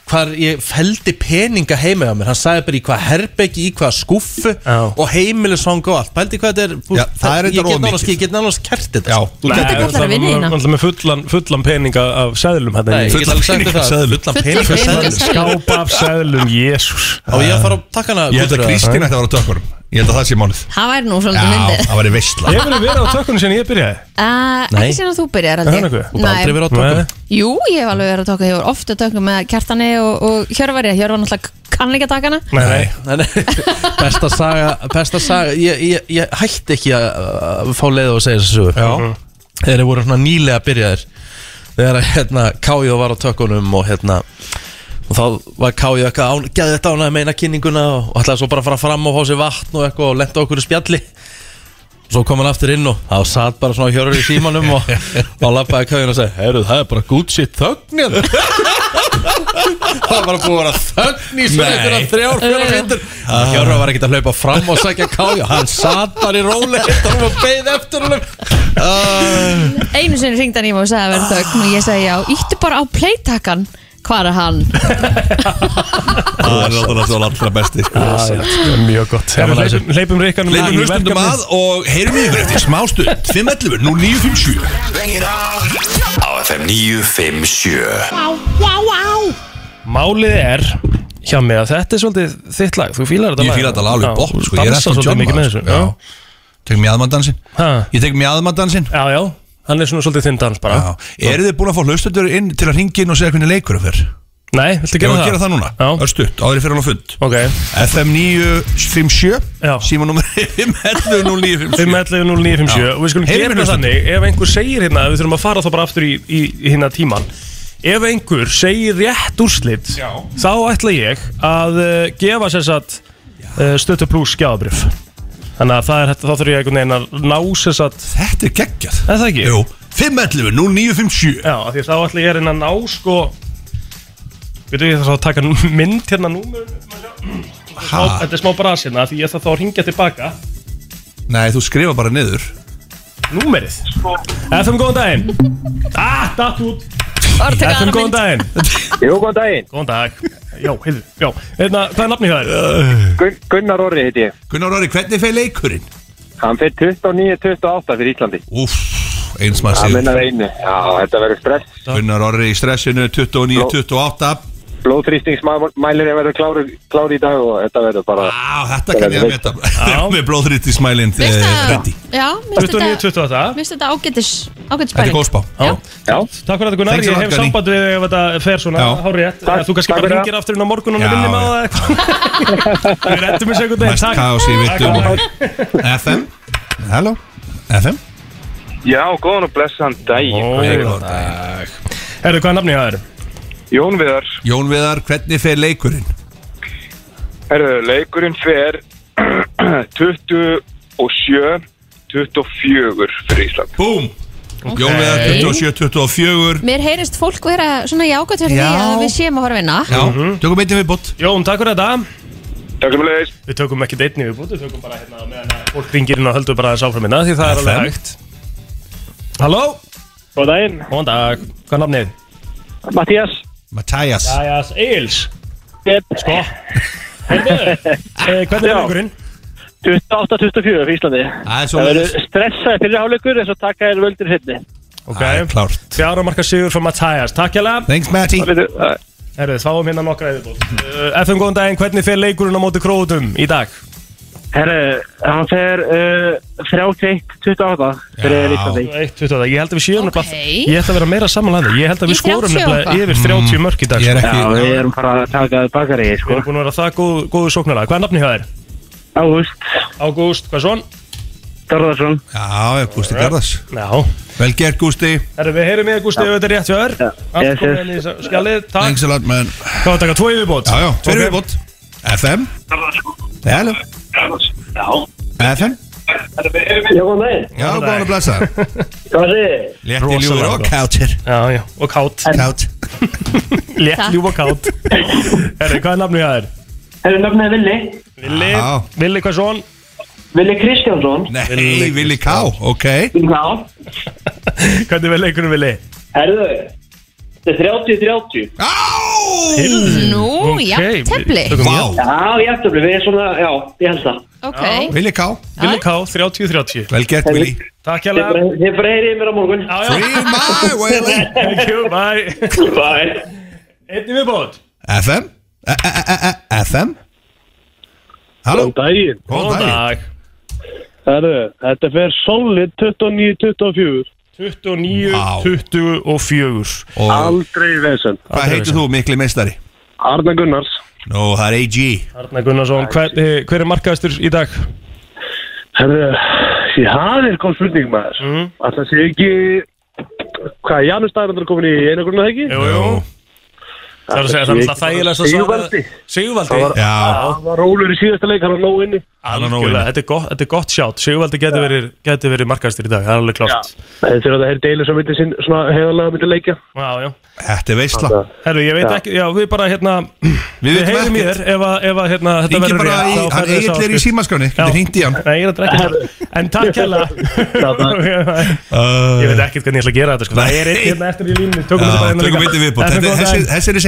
Hvar ég feldi peninga heima á mér Hann sagði bara í hvað herbeggi, í hvað skúffu Já. Og heimilisvang og allt Pældi hvað þetta er Já, það er Ég get nánast-. Ég get nánast kert þetta Já, sko. þú Þetta getur kallar vinni þína. Alltaf með fullan, fullan peninga af seðlum hérna Nei, ég get alveg sagt það Seðlum. Fullan Fullan pening pening. fyrir seðlum. Skáp af seðlum, jésús Og ég að fara að taka hana Ég held að það. Kristín ætti að vera á tökkurum Ég held að það sé málið. Það væri nú svolítið Já, myndið það væri veistla Ég hef verið verið á tökkunum sem ég byrjaði. Uh, Nei. ekki sem að þú byrjar Er það aldrei nokkuð? Þú ert aldrei verið á tökum Nei. Jú, ég hef alveg verið að taka, ég var ofta að taka með kjartani og, og hjörvari. Hjörvar náttúrulega kann ekki að taka hana Nei, nei Nei, nei, besta saga, besta saga. Ég, ég, ég hætti ekki að, að fá leið og segja þessu sögu. Já. Þegar þeir voru svona nýlega byrjaðir. Þegar að, hérna, Kájó var á tökunum og hérna Og þá var Kájó eitthvað án, geði þetta ánæði meina kynninguna og, og ætlaði svo bara að fara fram og fá sér vatn og eitthvað og lenda okkur í spjalli. Svo kom hann aftur inn og þá satt bara svona hjörur í símanum og þá lappaði Kájó og segi Heyrðu, það er bara good shit þögn hérna. Það var bara búið að vera þögn í svona þrjár, fjóra myndur Hjörra var ekkert að hlaupa fram og sækja kája Hann satt bara í róli og beið eftir honum. Uh, Einu sinni ringdi hann í mig og sagði að vera ég Hvar er hann? Það er náttúrulega allra besti sko. Mjög gott. Hleypum Ríkanum Leifum hlustundum að og heyrum yfir eftir smá stund. 511 0957 Á FM 957 Málið er hjá mig að þetta er svolítið þitt lag. Þú fílar þetta Ég lag. fíla þetta alveg Já, bótt sko. Ég er eftir sko. Já. Tek mjadmandansin Ha. Ég tek mjadmandansin Já, já, hann er svona svolítið þinn dans bara Eru þið búin að fá hlustundur inn til að ringa inn og segja hvernig leikur það fyrir? Nei, viltu gera að það? gera það núna Já. Örstutt, áður ég fyrir hann á fund Ok FM 957 Já. Símanúmer 511 511 0957 og við skulum Heyrum gera við það hlustum. þannig ef einhver segir hérna, við þurfum að fara þá bara aftur í, í, í hérna tíman ef einhver segir rétt úrslit Já. þá ætla ég að uh, gefa sér satt uh, stöttu pluss skjáðabrif þannig að það er, hægt- þá þurfum ég einhvern veginn að ná sér satt Þetta er geggjað. Er það ekki? Jú. 511 0957 Já, af því að þá ætla ég að reyna að ná sko Veitu ég þarf að taka mynd hérna númer Ha? Þetta er smá bras hérna því ég þarf þá að ringja tilbaka. Nei, þú skrifa bara niður. Númerið. FM góðan daginn. Ah, datt út FM aðra góðan daginn Jú, góðan daginn. Góðan dag Já, heyrðu, já Hérna, hvað er nafnið það er? Gun Gunnar Orri heiti ég. Gunnar Orri, hvernig feir leikurinn? Hann fyrir 29-28 fyrir Íslandi. Úff, eins maður Það sig minnar einu. Já, þetta verður stress. Gunnar Orri í stressinu 29-28 Blóðþrýstingsmælir er verður klári, klári í dag og þetta verður bara... Á, þetta kann ég að meta. Já. Með blóðrýtt í smælinn Veist það? Rendi Já, minnst 29, þetta 28 Minnst þetta ágætis Ágætis Þetta er spæling góð spá. Já. Já, Takk fyrir þetta Gunnar, Thanks a ég hef samband við ef þetta fer svona hárið Þú kannski bara ringir aftur inn á morgun og vinnir með já. það eitthvað. Við rettum þessu einhvern veginn. Mest Takk. Gunnar. FM Halló? FM Já góðan og blessan dag. Góðan Herðu, hvað er nafnið það? er? Jón Viðar. Jón Viðar, hvernig fer leikurinn? Herðu, leikurinn fer 27 24 fyrir Ísland. Búm! Jón Viðar, 27-24 Mér heyrist fólk vera svona fyrir því Já. að við séum að fara að vinna. Já, tökum einnig við bótt Jón, takk fyrir þetta. Takk sem leiðis Við tökum ekki deitni við búti, við tökum bara hérna á meðan að fólk ringir inn og höldum bara þess áfram hérna því það er alveg hægt. Halló, Góð daginn. Góðan dag, hvað er nafnið? Mattias Matthias. Jæjas, Eils Yep. Sko. Eh, hvernig er leikurinn? 28-24 fyrir Íslandi. Það er Það verður stressaði fyrir hálfleikur en svo taka þér völdur hitni Ok, Það klárt. Fjara marka sigur frá Matthias, takk hjá Thanks Matti. Herðu, fáum hérna nokkra eðibót uh, FM góðan daginn, hvernig fer leikurinn á móti króutum í dag? Herru, hann fer uh, 31-28 fyrir Íslandi 1-20, ég held að við séum Ok. nefnilega Ég held að vera meira samanlæðið, ég held að Í við skorum 30 nefnilega eitthvað? yfir 30 mörk í dag Ég er sko. ekki Já, við erum bara að taka bakari, Við sko. Erum búin að vera það góð, góðu sóknarlega Hvað er nafni hjá þér? Ágúst. Ágúst, hvað svon? Garðarsson. Já, ég Gústi Garðars. Já. Vel gert Gústi. Herru, við heyrum með Gústi ef þetta er rétt hjá þér. Allt Yes, komið yes. inn í skjalið, takk. Thanks a lot man. Hvað var að taka tvo yfirbót? Já, já, tveir Ok. við bótt FM Hello FM Já, góðan daginn. Já, góðan að blessa Hvað segir þið? Létti ljúður og kátir. Já, já, og kátt Kátt Létt Takk. ljúf og kátt Herru, hvað er nafni hjá þér? Herru, nafnið er Villi, Já. Villi hvað svon? Villi Kristjánsson. Nei, Willi K, ok. Já Hvernig er leikurinn Villi? Herru, þetta er 30-30 Á Nú, já, tefli. Vá, Já, eftir við erum svona, já, ég held það. Ok, Willi K. Villi K, 30-30 Vel gert Willi Takk hjá Þið bara- það Þið bara heyrið mér á morgun. Já, já. Free my Willi. Thank you, bye. Bye. Einnig viðbót. FM E- e- e- e- FM Halló? Daginn. Góðan dag dag. Herru, þetta fer solid 29-24 29, Vá. 24 Og Aldrei vesen hvað heitir þú mikli meistari? Arna Gunnars Nú, það er AG Arna Gunnarsson, hver, eh, hver er markaðistur í dag? Herru, það er góð spurning maður Mm. Alltaf sé ekki Hvað, Janus Dærandur er komin í eina grunna það ekki? Jú, jú Það er að segja, það er alltaf þægilegast að Sigvaldi Sigvaldi Já, Það var rólur í síðasta leik, hann var nóg inni. Er þetta er gott, þetta er gott sjátt. Sigvaldi getur verið, markaðistur í dag, það er alveg klárt. Þetta er að það er deilu sem myndi sinn svona heiðalega myndi leikja. Já, já. Þetta er veistla Herru, ég veit Já. ekki, já, við bara hérna Við Við vitum heyrum í ekkert. þér ef að, ef að hérna, þetta verður í, Egil er í áskrift. símaskráni Já. Getur hringt í hann. Nei, ég er að drekka það En takk hella Ég veit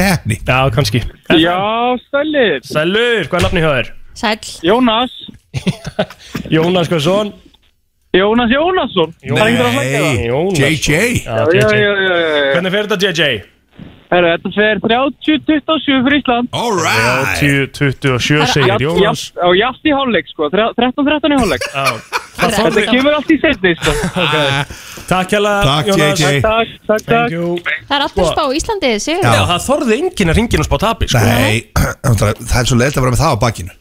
að. Það er Já, er hefni Já, kannski Já, stælir Sælur, hvað er nafni hjá þér? sæl Jónas Jónas Guðsson Jónas Jónasson Nei, Jónas. JJ Já, Já, já, JJ. já, já, já. Hvernig fer þetta JJ? Herru, þetta fer 30-27 fyrir Ísland Alright 30-27 segir Jónas á jaft í hálfleik sko, 13-13 í hálfleik Já. Þetta kemur allt í setni sko. Takk hella Takk, JJ. Það er alltaf spá í Íslandi, það þorði enginn að ringin og spá tapi sko. Nei, það er svo leiðilegt að vera með það á bakinu.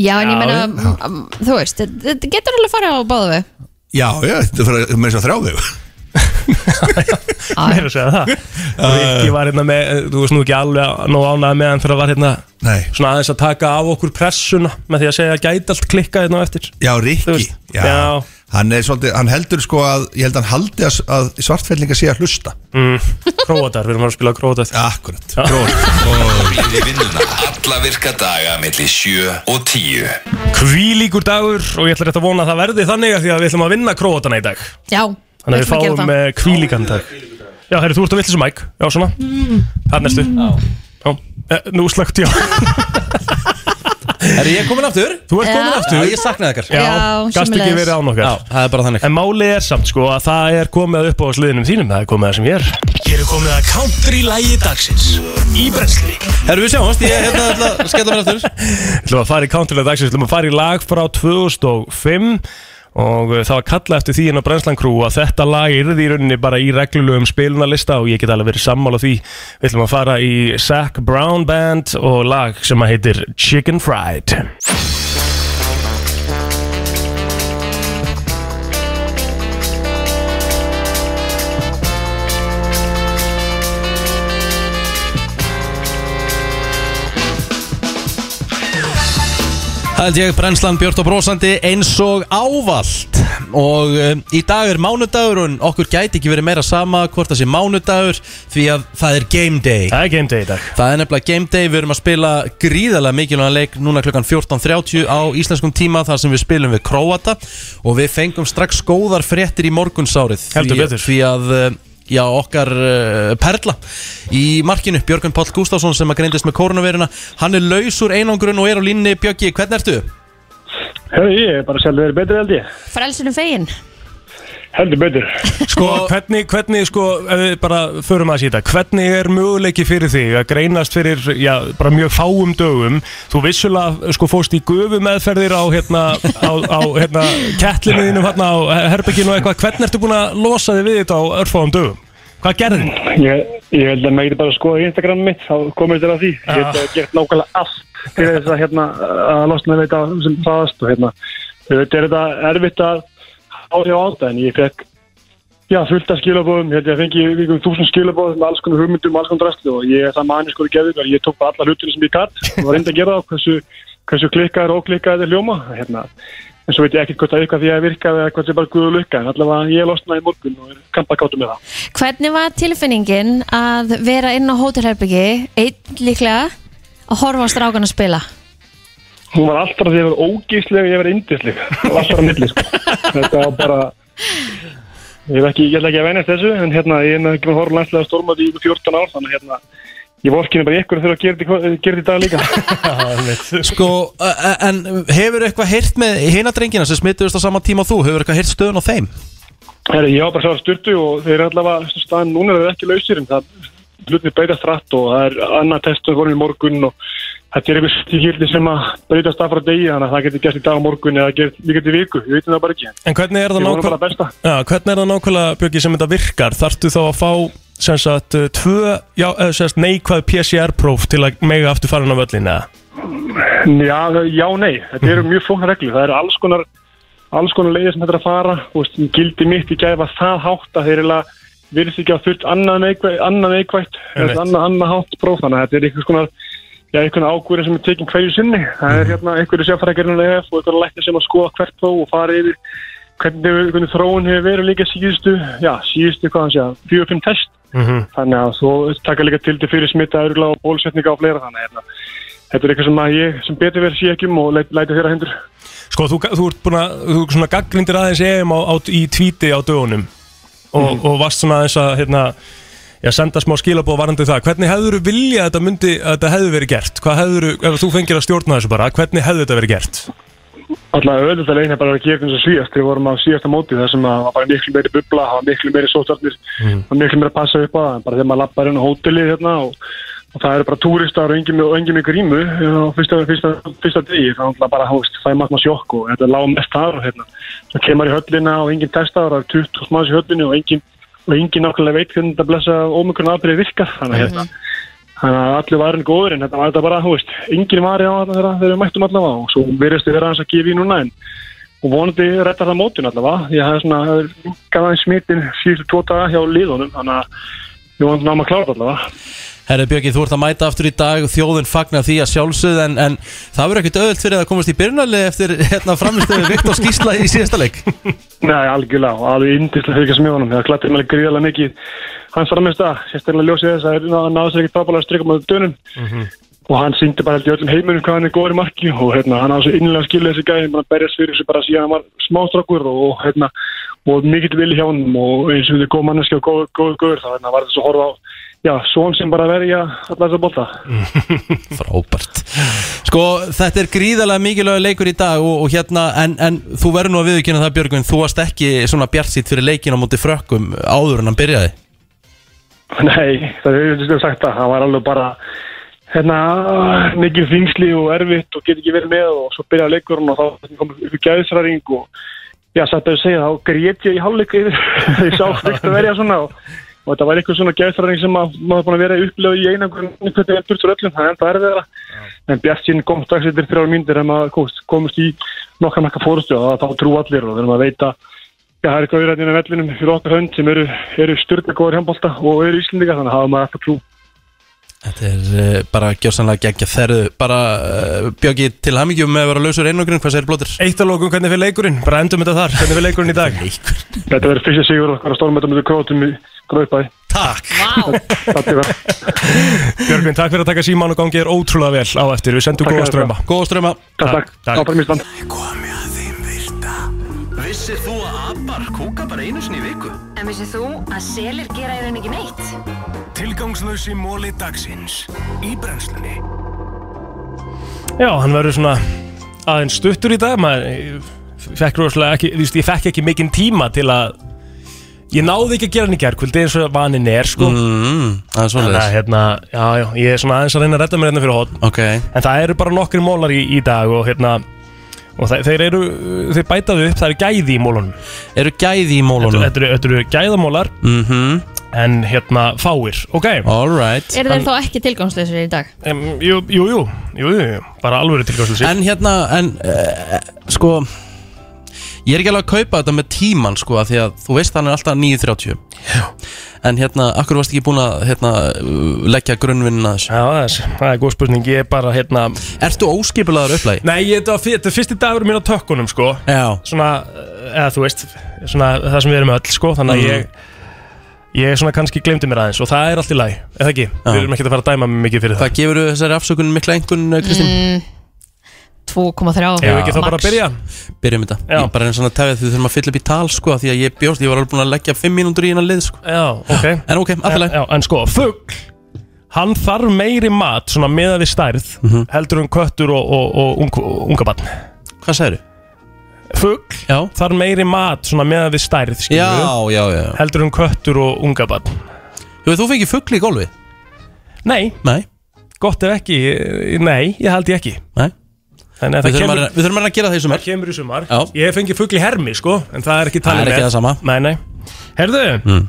Já, en ég um, þú veist, þetta getur alveg farið á báðu Já, já, þetta fyrir með þess að þrjá Meira að segja það. Rikki var hérna með, þú veist nú ekki alveg nóg ánægð með hann fyrir að var hérna Nei, svona aðeins að taka af okkur pressuna með því að segja að gæti allt klikka hérna á eftir. Já, Rikki. já. já. Hann er svolítið, hann heldur sko að Ég held að hann haldi að, að svartfellinga sé að hlusta. Mm, Króatar, við erum að spila króatar. Akkurat, gróð Gleði vinnuna alla virka daga millir 7 og 10 Kvílíkur dagur og ég ætla rétt að vona að það verði þannig að því að við ætlum að vinna króatana í dag. Já, Þannig að við að fáum það. uh, kvílíkan dag. Já, herri, þú ert á villisum mæk Já, svona, það næstu. Já, eh, nú slagt já Er ég komin aftur? Þú ert komin aftur. Já, ég saknaði þakkar Já, gast ekki verið án okkar. Já, það er bara þannig. En málið er samt sko að það er komið upp á sliðinum þínum. Það er komið það sem ég er. Hér er komið að country lægi dagsins. Í brensli Herru, við sjáumst, ég er hérna að skella mér aftur. Við ætlum að fara í country lægi dagsins. Við ætlum að fara í lag frá 2005 Og uh, það var kallað eftir því inn á Brenslan Crew að þetta lag yrði í rauninni bara í reglulegum spilunarlista og ég get alveg verið sammála því. Við ætlum að fara í Zac Brown Band og lag sem að heitir Chicken Fried. Held ég brennslan Björn og Brósandi eins og ávallt. Og um, í dag er mánudagur og okkur gæti ekki verið meira sama hvort það sé mánudagur því að það er game day. Það er game day í dag. Það er nefnilega game day, við erum að spila gríðarlega mikilvægan leik núna klukkan 14.30 á íslenskum tíma þar sem við spilum við Króata. Og við fengum strax góðar fréttir í morgunsárið Heldur betur. því að uh, já, okkar uh, perla í markinu, Björgun Páll Gustafsson sem að greindist með koronaviruna hann er laus úr einangrun og er á línni Björgi, hvernig ertu? Hörru, ég er bara sjálfur betur held ég. Frelsunum fegin Heldur betur. Sko, hvernig, hvernig, sko, ef við bara förum að sýta, hvernig er möguleiki fyrir þig að greinast fyrir, já, bara mjög fáum dögum, þú vissulega, sko, fóst í gufu meðferðir á, hérna, á, á, hérna, kettlinu þínum, hérna, á herbygginu og eitthvað, hvernig ertu búin að losa þig við þetta á örfáum dögum? Hvað gerði þið? Ég, ég held að maður geti bara að skoða Instagram mitt, þá komur þetta að því. Ég hef uh, gert nákvæmlega allt til þess að, hérna, að losna þetta sem hraðast og, hérna, þetta er þetta erfitt að áhrif á þetta, en ég fekk Já, fullt af skilabóðum, ég fengi ykkur þúsund skilabóðum alls konar hugmyndum alls konar drastlu og ég er það manni sko í geður ég tók bara alla hlutina sem ég gætt og var reyndi að gera það hversu, hversu klikkaður og óklikkaður er hljóma hérna. en svo veit ég ekkert hvort það eitthvað því að virka eða hvort það er bara guðu lukka en allavega ég losnaði morgun og er kampakáttu með það Hvernig var tilfinningin að vera inn á hótelherbyggi einn líklega að horfa á strákan að spila? Hún var alltaf því að ég var ógísleg og ég var indisleg Það var alltaf á milli sko. Þetta var bara Ég hef ekki, ætla ekki að venjast þessu en hérna, ég er með ekki með horfa landslega stormað í ykkur 14 ár þannig að hérna, ég vorkinu bara ykkur þegar að gera þetta í- dag líka. Sko, en hefur eitthvað heyrt með hina drengina sem smituðust á sama tíma og þú, hefur eitthvað heyrt stöðun á þeim? Ég var bara að sjá styrtu og þeir eru allavega staðan núna er þeir ekki lausir en það hlutinni breytast rætt og það er annað testum voru í morgun og þetta er einhver stíkildi sem að breytast af frá degi þannig að það getur gert í dag á morgun eða gert líka til viku, ég veit það bara ekki. En hvernig er það nákvæmlega, já, hvernig er það nákvæmlega, Björki, sem þetta virkar? Þarftu þá að fá, sagt, uh, tvö, já, sem sagt, neikvæð PCR-próf til að mega aftur farin á völlin, eða? Já, já, nei, þetta eru mjög flóknar reglur. Það eru alls konar alls konar leiðir sem þetta er að fara. Og gildi mitt í var það hátt að þeir eiginlega virðist ekki að þurft annað neikvægt annað, annað, hátt próf þannig að þetta er einhvers konar já, einhvern ákvörðin sem er tekin hverju sinni. Það er hérna einhverju sérfæragerinn EF og einhverju læknir sem að skoða hvert þó og fara yfir hvernig, hvernig þróun hefur verið líka síðustu, já, síðustu hvað hann sé að fjögur fimm test. Mhm. þannig að svo taka líka til til fyrir smitta örgulega og bólusetninga og fleira þannig að hérna, þetta er eitthvað sem að ég sem betur verið sé ekki um og leit, læti þeirra hendur. Sko, þú, þú ert búin að, þú og, Mhm. og varst svona aðeins að, hérna, já, senda smá skilabóð varandi það. Hvernig hefur þú viljað að þetta myndi, að þetta hefði verið gert? Hvað hefur, ef þú fengir að stjórna þessu bara, hvernig hefði þetta verið gert? Alltaf auðvitað leginn er bara að gera eins og síðast við vorum á síðasta móti þar sem að var bara miklu meiri bubla, það var miklu meiri sótarnir og miklu meiri að passa upp á það bara þegar maður lappar inn á hóteli hérna og, og það eru bara túristar og engin með, og engin með grímu á fyrsta, fyrsta, fyrsta degi. Er alltaf bara, veist, það er maður sjokk og þetta lág mest þar og hérna. Það kemur í höllina og engin testar og það er 20 manns í höllinu og engin og engin nákvæmlega veit hvernig þetta blessa ómikron aðbyrði virkar. Þannig að hérna Þannig að allir varin góður en þetta var þetta bara, veist, enginn var í á þetta þegar við mættum allavega og svo verðist við vera hans að gefa í núna en og vonandi rettar það mótin allavega. Ég hafði svona, er gaf aðeins smitin síðustu tvo daga hjá liðunum þannig að ég vonandi náma að þetta allavega Herri Björki, þú ert að mæta aftur í dag þjóðun fagnar því að sjálfsögð en, en það verður ekkert öðvöld fyrir að komast í byrjunarlið eftir hérna, framistöðu Viktor Skísla í síðasta leik? Nei, algjörlega og alveg indislega fylgjast með honum það glætti mig gríðarlega mikið. Hans framist að sérstaklega ljósið þess að það sér ekki frábælega að strika með dönum. Og hann syngdi bara held í öllum heiminum hvað hann er góður í marki og hérna, hann hafði svo innlega skilja þessi gæði hann berjast fyrir þessu bara síðan hann var smástrakkur og, hérna, og mikill vilji hjá honum og eins og þið góð manneski og góð, góð, góður þá hérna, var þetta svo að horfa á já, svon sem bara verja allar þessa bolta. Frábært. Sko, þetta er gríðarlega mikilvægur leikur í dag og, og hérna, en, en þú verður nú að viðkynna það Björgvin, þú varst ekki svona bjart sitt fyrir leikin á móti frökkum áður en hann byrjaði. Nei, það er auðvitað sagt að það var alveg bara hérna, mikið þingsli og erfitt og get ekki verið með og svo byrjaði leikurinn og þá kom upp í gæðisræring og já, satt að segja þá grét ég í hálfleik þegar ég sá að verja svona og, og þetta var eitthvað svona gæðisræring sem að, maður búin að vera upplega í einangur hvernig það burtur öllum, það er enda erfið þeirra en Bjart sín kom strax yfir þrjár mínútur en maður komist í nokkar makka fórustu og þá trú allir og maður veit að Já, það er eitthvað viðræðinu vellinum fyrir okkar hönd sem eru, eru styrna góður hjambólta og eru íslendingar þannig að hafa maður alltaf trú. Þetta er uh, bara gjósanlega geggja þerðu Bara uh, bjöggi til hamingjum með að vera lausur einlögrun Hvað segir blóttir? Eitt að lókum, hvernig fyrir leikurinn? Bara endum þetta þar, hvernig fyrir leikurinn í dag? Þetta verður fyrsta sigur okkar að stórmæta með krótum í Gröðbæ Takk. Björgvin, takk fyrir að taka síman og gangi þér ótrúlega vel á eftir. Við sendum Takk góða ströma. Góða ströma Takk, takk. Ísland Vissir þú að abar kúka bara einu sinni í viku? En vissið þú að selir gera í raun ekki neitt? Tilgangslösi móli dagsins. Í brennslunni. Já, hann verður svona aðeins stuttur í dag. Maður fekk rosalega ekki, þú veist, ég fekk ekki mikinn tíma til að ég náði ekki að gera hann í gerkvöldi eins og vanin er sko. Mm, Það er Þannig að svoleiðis hérna, já, já, ég er svona aðeins að reyna að redda mér hérna fyrir hótt Ok. En það eru bara nokkri mólar í, í dag og hérna og þeir, þeir eru, þeir bætaðu upp, það eru gæði í mólunum. Eru gæði í mólunum? Þetta eru, þetta eru gæðamólar. Mhm. En hérna fáir, ok. Alright Er þeir þá ekki tilgangsleysir í dag? Um, jú, jú, jú, jú, jú, jú, bara alveg tilgangslösi En hérna, en uh, sko Ég er ekki alveg að kaupa þetta með tíman sko af Því að þú veist hann er alltaf 9.30 Já. En hérna, akkur varst ekki búin að hérna, leggja grunnvinnina þessu Já, það er, það er góð spurning, ég er bara hérna Ertu óskipulaður upplægi? Nei, ég, þetta, var, fyr- þetta er fyrsti dagur minn á tökkunum, sko. Já. Svona, eh, eða þú veist, svona það sem við erum öll, sko. Þannig að Mhm. ég, ég svona kannski glemdi mér aðeins og það er allt í lagi, eða ekki? Við erum ekki að fara að dæma mig mikið fyrir það Hvað gefur þessari afsökunum mikla engun, Kristín? Mm, 2,3 Hefur við ekki þá bara að byrja? Byrjum þetta. Já. Ég bara einn svona tefið því þurfum að fylla upp í tal sko af Því að ég bjóst, ég var alveg búin að leggja 5 mínútur í hennan lið sko. Já, ok. En ok, alltaf Já, en sko, fugg Hann þarf meiri mat, svona meða við stærð Mhm. Heldur um köttur og, og, og ung, unga barn. Hvað sagður? Fugg Já. þarf meiri mat, svona meða við stærð skilurðu. Já, já, já. Heldur um köttur og unga barn. Hefur þú fengið fuggli í gólfi? Nei. Nei. Gott ef ekki, nei, ég held ég ekki. Nei Þannig að Við það þurfum kemur að- við þurfum að gera það í sumar. Það kemur í sumar Já. Ég hef fengið fugl í hermi, sko En það er ekki Það talið er ekki með. það sama. Nei, nei Herðu, Mm.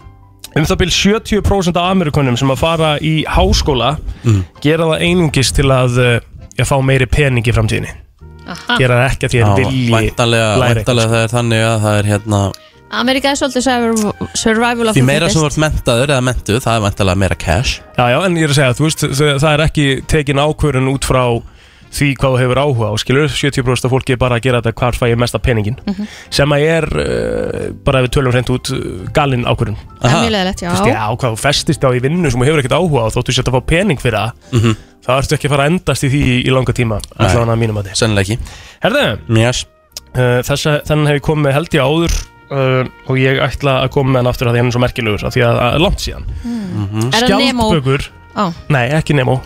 um það byrj 70% af Amerikunum sem að fara í háskóla Mm. gera það einungis til að uh, já, fá meiri pening í framtíðinni Aha. Gera það ekki að því að vilji Væntalega, læra væntalega það er þannig að það er hérna Amerika er svolítið survival- survival of Því the meira sem þú fittest. ert mentaður eða mentuð, það er væntalega meira cash Já, já, en ég er að segja, þú veist, það það er ekki tekin ákvörun út frá því hvað þú hefur áhuga á, skilur 70% af fólki er bara að gera þetta hvar fæ ég mesta peningin Mhm. sem að er uh, bara ef við tölum hreint út galinn ákvörun Það er mjög leiðilegt, já. Þú veist, já, hvað þú festist á í vinnu sem þú hefur ekkert áhuga á þóttu sér að fá pening fyrir það Mhm. þá ertu ekki að fara að endast í því í, í langa tíma allavega að mínum að þið Sennilega ekki Herðu, yes. uh, þessa, þennan hef ég komið með held ég áður uh, og ég ætla að koma með hann aftur að því hann er svo merkilegur af því að er langt síðan Er það Nemo? Skjaldbökur Ó. Nei, ekki Nemo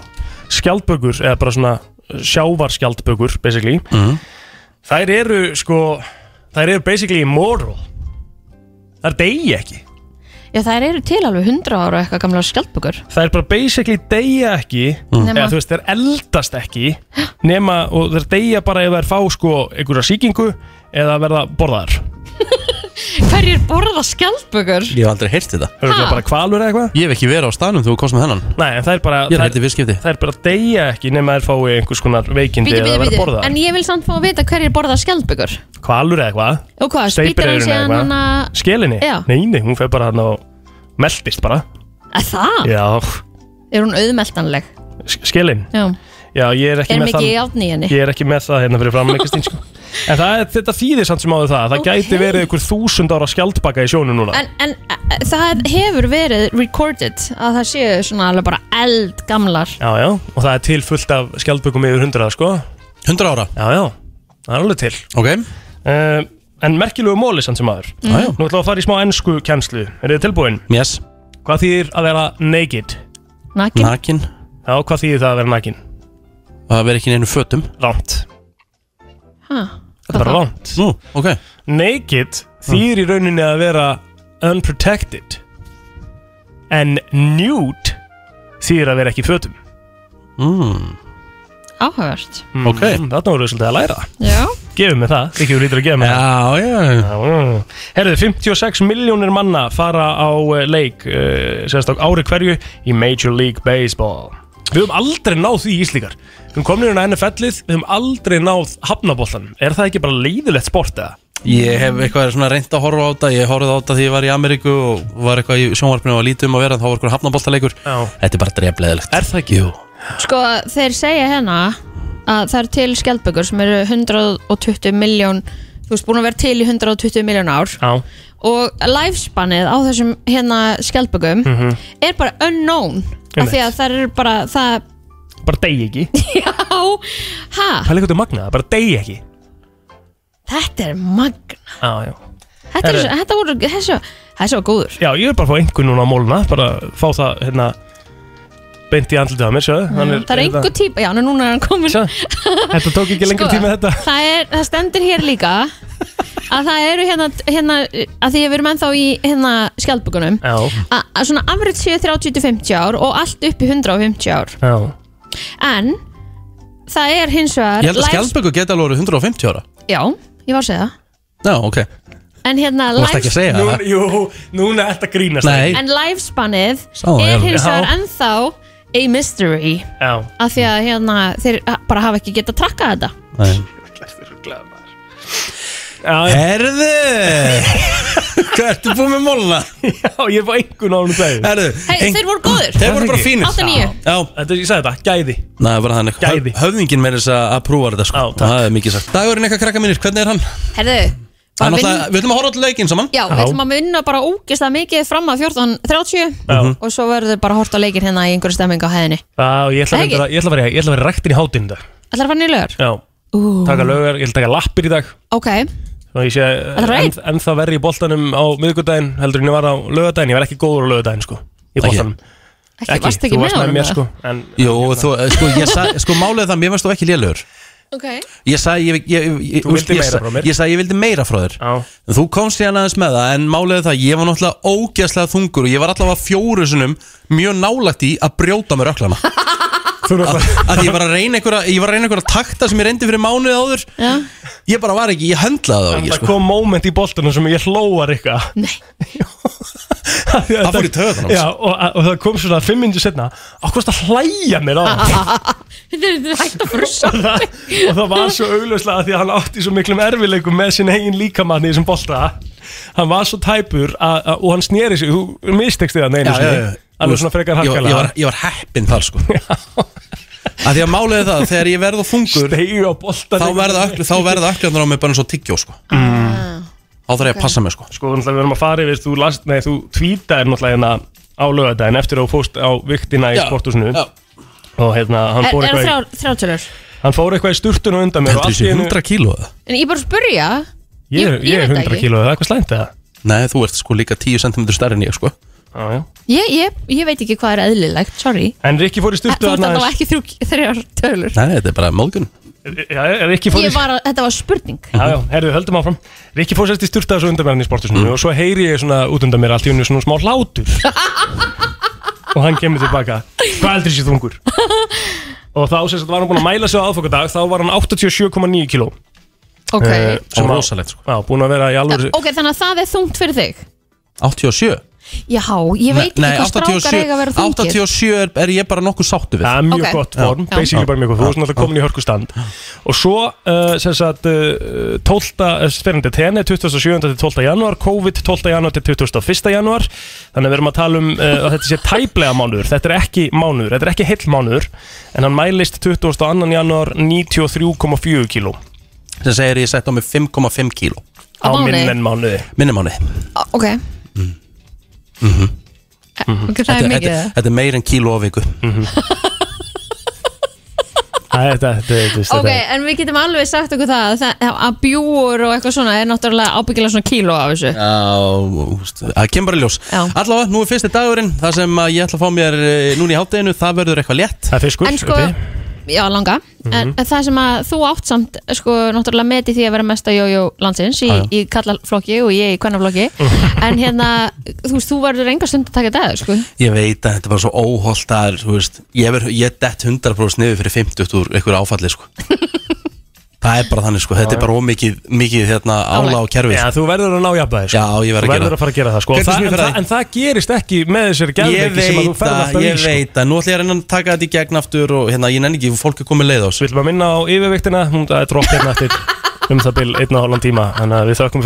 Skjaldbökur, eða bara svona sjávarskjaldbökur, basically. Mhm. Þær eru, sko Þær eru basically immortal Þær deyja ekki. Já, þær eru til alveg 100 ára eitthvað gamla skjaldbökur. Er bara basically deyja ekki Mm. Eða þú veist, þær eldast ekki Nema, og þær deyja bara ef þær fá sko einhverja sýkingu Eða verða borðaðar Hverjir borða skjaldbökur? Ég hef aldrei heyrt þetta. Hefur ekki bara kvalur eða eitthvað? Ég hef ekki verið á staðnum þegar þú komst með hennan Nei, en það er bara Ég er hætti fyrstskipti. Það er bara deyja ekki nema þær fái einhvers konar veikindi Bíti, eða bíti, verða bíti borðaðar En ég vil samt fá að vita hverjir borða skjaldbökur. Kvalur eða eitthvað? Og hvað, spýtir Steypir hann eyrun síðan eða hann að eitthvað Skelinni? Já. Nei, nei, hún fer bara hann og meldist bara. Að það? Já, Er hún auðmeltanleg? sk- skelin? Já Já, ég er ekki Er með mikið járn í henni? Ég er ekki með það hérna fyrir stín sko. En það er, þetta þýðir samt sem áður það Það Ok. gæti verið einhver þúsund ára skjaldbaka í sjónu núna En, en eh, það hefur verið recorded að það séu svona alveg bara eldgamlar Já, já, og það er til fullt af skjaldbökum yfir hundraða sko 100 ára? Já, já, það er alveg til Ok uh, En merkilegu móli samt sem aður Já, já. Nú ætlum við að fara í smá ennsku kjenslu Er þið tilbúin? Yes Hvað þýðir að vera naked? Nakin? Nakin Já, hvað þýðir það að vera nakin? Að vera ekki í neinu fötum. Ránt Ha, Þetta er bara ránt Nú, ok. Naked þýðir í rauninni að vera unprotected. En nude þýðir að vera ekki í fötum. Mm. Áhugavert. Mm, Ok. Þarna voru við svolítið að læra. Já. Gefum mig það, ekki við lítur að gefa mig Já, já. Það Herðu, 56 miljónir manna fara á uh, leik uh, sérst á ári hverju í Major League Baseball Við höfum aldrei náð því íslíkar. Við höfum komin inn á NFL-ið, við höfum aldrei náð hafnaboltan Er það ekki bara leiðilegt sport eða? Ég hef eitthvað svona reynd að horfa á þetta. Ég horfði á þetta því ég var í Ameríku og var eitthvað í sjónvarpinu og var lítið um að vera þá var eitthvað hafnaboltaleikur. Þetta er bara drefleðilegt Er það ekki? Jú. Sko, þeir segja hérna að það er til skjaldbökur sem eru 120 miljón þú veist, búin að vera til í 120 miljón ár. Já. Og lifespannið á þessum hérna skjaldbökum Mhm. er bara unknown af því að það er bara það Bara degi ekki. Já, ha, Það er eitthvað magnað, bara degi ekki. Þetta er magna. Já þetta er, Herru. þetta voru, þessu þessu var góður. Já, ég er bara að fá einhvern núna á móluna Bara fá það, hérna Beint í andlitið á mér, sjáðu. Hann það er einhver típa, já, núna er hann komin Þetta tók ekki lengur tíma þetta. það, er, það stendur hér líka að það eru hérna, hérna að því að við erum ennþá í hérna skjaldbökunum. Já, að að svona afrið séu 30-50 ár og allt upp í 150 ár. Já. En það er hins vegar Ég held að lives- skjaldböku geta alveg orðið 150 ára. Já, ég var að segja það. Já, ok. En hérna Þú varst ekki að segja Nú, það Jú, núna er þetta grínast. Nei. en lifespannið Sá það, er já. hins vegar Já. ennþá a mystery. Já. Af því að hérna þeir bara hafa ekki getað trakkað þetta. Nei. Já, Herðu! Hvað ertu búið með móluna? Já, ég er bara einhvern á hann daginn Herðu Hey, þeir voru góðir. Þeir voru bara fínir. 8-9. Já. Þetta, ég sagði þetta, gæði. Nei, bara þannig. Gæði. Höf- Höfðinginn með þess að prúfa þetta sko. Já, Það er mikið sagt. Dagurinn eitthvað krakka mínir, hvernig er hann? herðu Hann bara alltaf, vinn- við ætlum að horfa til leikinn saman. Já, við ætlum að vinna bara ógeðslega mikið fram að 14.30 Já. og svo verður bara hort á leikinn hérna í einhverju stemming á hæðinni. Já, ég ætla að Ekki? vera- ég ætla að vera Ég ætla að vera ræktin í hátinn í dag. Ætlar að fara nýlegar? Já, Ú, taka lögar, ég ætla að taka lappir í dag. Ok, og ég sé Ætlarðu að en, en það verði í boltanum á miðgudaginn heldur en ég var á lögadaginn, ég var ekki góður á lögadaginn sko, í Ekki? boltanum. Ekki, varst ekki þú með varst með mér sko en, Jú, þú, eh, sko, ég sa, sko málið er það, mér varst þú ekki lélugur Ok, Ég sagði, ég, ég, ég, ég, meira sa- frá mér. Ég sagði, ég vildi meira frá þér. Já. En Þú komst hérna aðeins með það En málið er það, ég var náttúrulega ógeðslega þungur Og ég var allavega fjóru sinum Mjög nálagt í að brjóta með röklana Þú að, að ég var að reyna einhverja Ég var að reyna einhverja takta sem ég reyndi fyrir mánuði áður. Já, Ég bara var ekki, ég höndlaði það ekki það sko. kom moment í boltanum sem ég hlóar eitthvað nei. Það fór í á Já, og, og það kom svona fimm minnir setna Ákvæmst að hlæja mér á? Þetta er hægt að frussa og það, og það var svo augljóslega að því að hann átti svo miklum erfileikum með sin eigin líkamann í þessum bolta. Hann var svo tæpur að, að, og hann sneri sig, þú mistekst þig að já. Alveg svona frekar harkalega. ég, var, ég var heppinn þar sko. Að Því að er það, þegar ég verð á boltan Þá verða öklu, þá verða öklunar á mig bara eins og tyggjó sko. Þá þarf ég að passa mig sko. Sko, náttúrulega við erum að fara yfir, þú, last, nei, þú tweetaðir náttúrulega hérna á lögadaginn eftir að þú fóst á viktina í sporthúsinu. já. og hérna, hann Er, fór er eitthvað í, það þrjátölur? hann fór eitthvað í sturtun og undan mér og Heldur allt í þessi einu 100 kíló það? En ég bara spurja ég, er- ég- ég ég er veit 100 ekki. kíló, er það eitthvað slæmt eða? Nei, þú ert sko líka 10 cm stærri en ég sko Já ég, ég, ég veit ekki hvað er eðlilegt, sorry. En Rikki fór í Þú sturtu ert alveg ekki þrjú- þrjár tölur. Nei, þetta er bara móðgun Já, Rikki fór í Ég var, að- Þetta var spurning. Já, já, herðu, höldum áfram. Rikki fór sérst í styrta þessu undan mér í sportusinu og svo heyri ég svona út undan mér allt í unni svona smá hlátur. Og hann kemur tilbaka. Hvað heldur þessi þungur? og þá sérst var hann búin að mæla sig á aðfokadag þá var hann 87,9 kíló. Ok, að- rosalegt, sko. Ok, þannig að það er þungt fyrir þig? 87 Já, ég veit ekki hvað strákar eiga að vera þungir 87 er, er ég bara nokkuð sáttu við Það er mjög Ok. gott form, Já. basically bara mjög gott Þú erst náttúrulega komin í hörkustand Og svo, uh, sem sagt, uh, 12. sferandi tenni 27. til 12. januar COVID 12. januar til 21. januar Þannig að við erum að tala um uh, að þetta sé tæplega mánuður Þetta er ekki mánuður, þetta er ekki heill mánuður En hann mælist 22. januar 93,4 kíló sem segir ég sett á mig 5,5 kíló Á mánuði? minn en mánuði minni mánu Á, Ok Ok, það er mikið þetta, þetta er meir en kíló á viku. Þetta, þetta, þetta, Ok, en við getum alveg sagt okkur það að, það- að bjúur og eitthvað svona er náttúrulega ábyggilega svona kíló af þessu. Já, það kemur bara ljós. Allavega, nú er fyrsti dagurinn Það sem að ég ætla að fá mér eh, núna í hátteginu Það verður eitthvað létt. Það er fiskur sko, já langa. En Mhm. það sem að þú átt samt sko náttúrulega meti því að vera mesta jójó landsins í, í kallaflokki og ég í kvennaflokki. En hérna, þú veist, þú verður enga stund að taka þetta sko. Ég veit að þetta er bara svo óholt að þú veist, ég, ég dett 100% niður fyrir 50 úr einhverju áfalli sko. Það er bara þannig sko, þetta er bara ómikið mikið hérna ála á kerfi Já, sko. þú verður að ná jafnvæði sko. Já, ég verð Þú að gera verður að fara að gera það sko. Það, ég en, það, en það gerist ekki með þessari Ég gæðveiki sem að þú veit ferð að, alltaf í ég sko. veit að Nú ætlum ég að reyna að taka þetta í gegn aftur og hérna, ég nenni ekki, fólk er komið leið á Við viljum að minna á yfirveiktina Hún það er drótt hérna eftir um það bil einn og hálfan tíma Þannig að við þökkum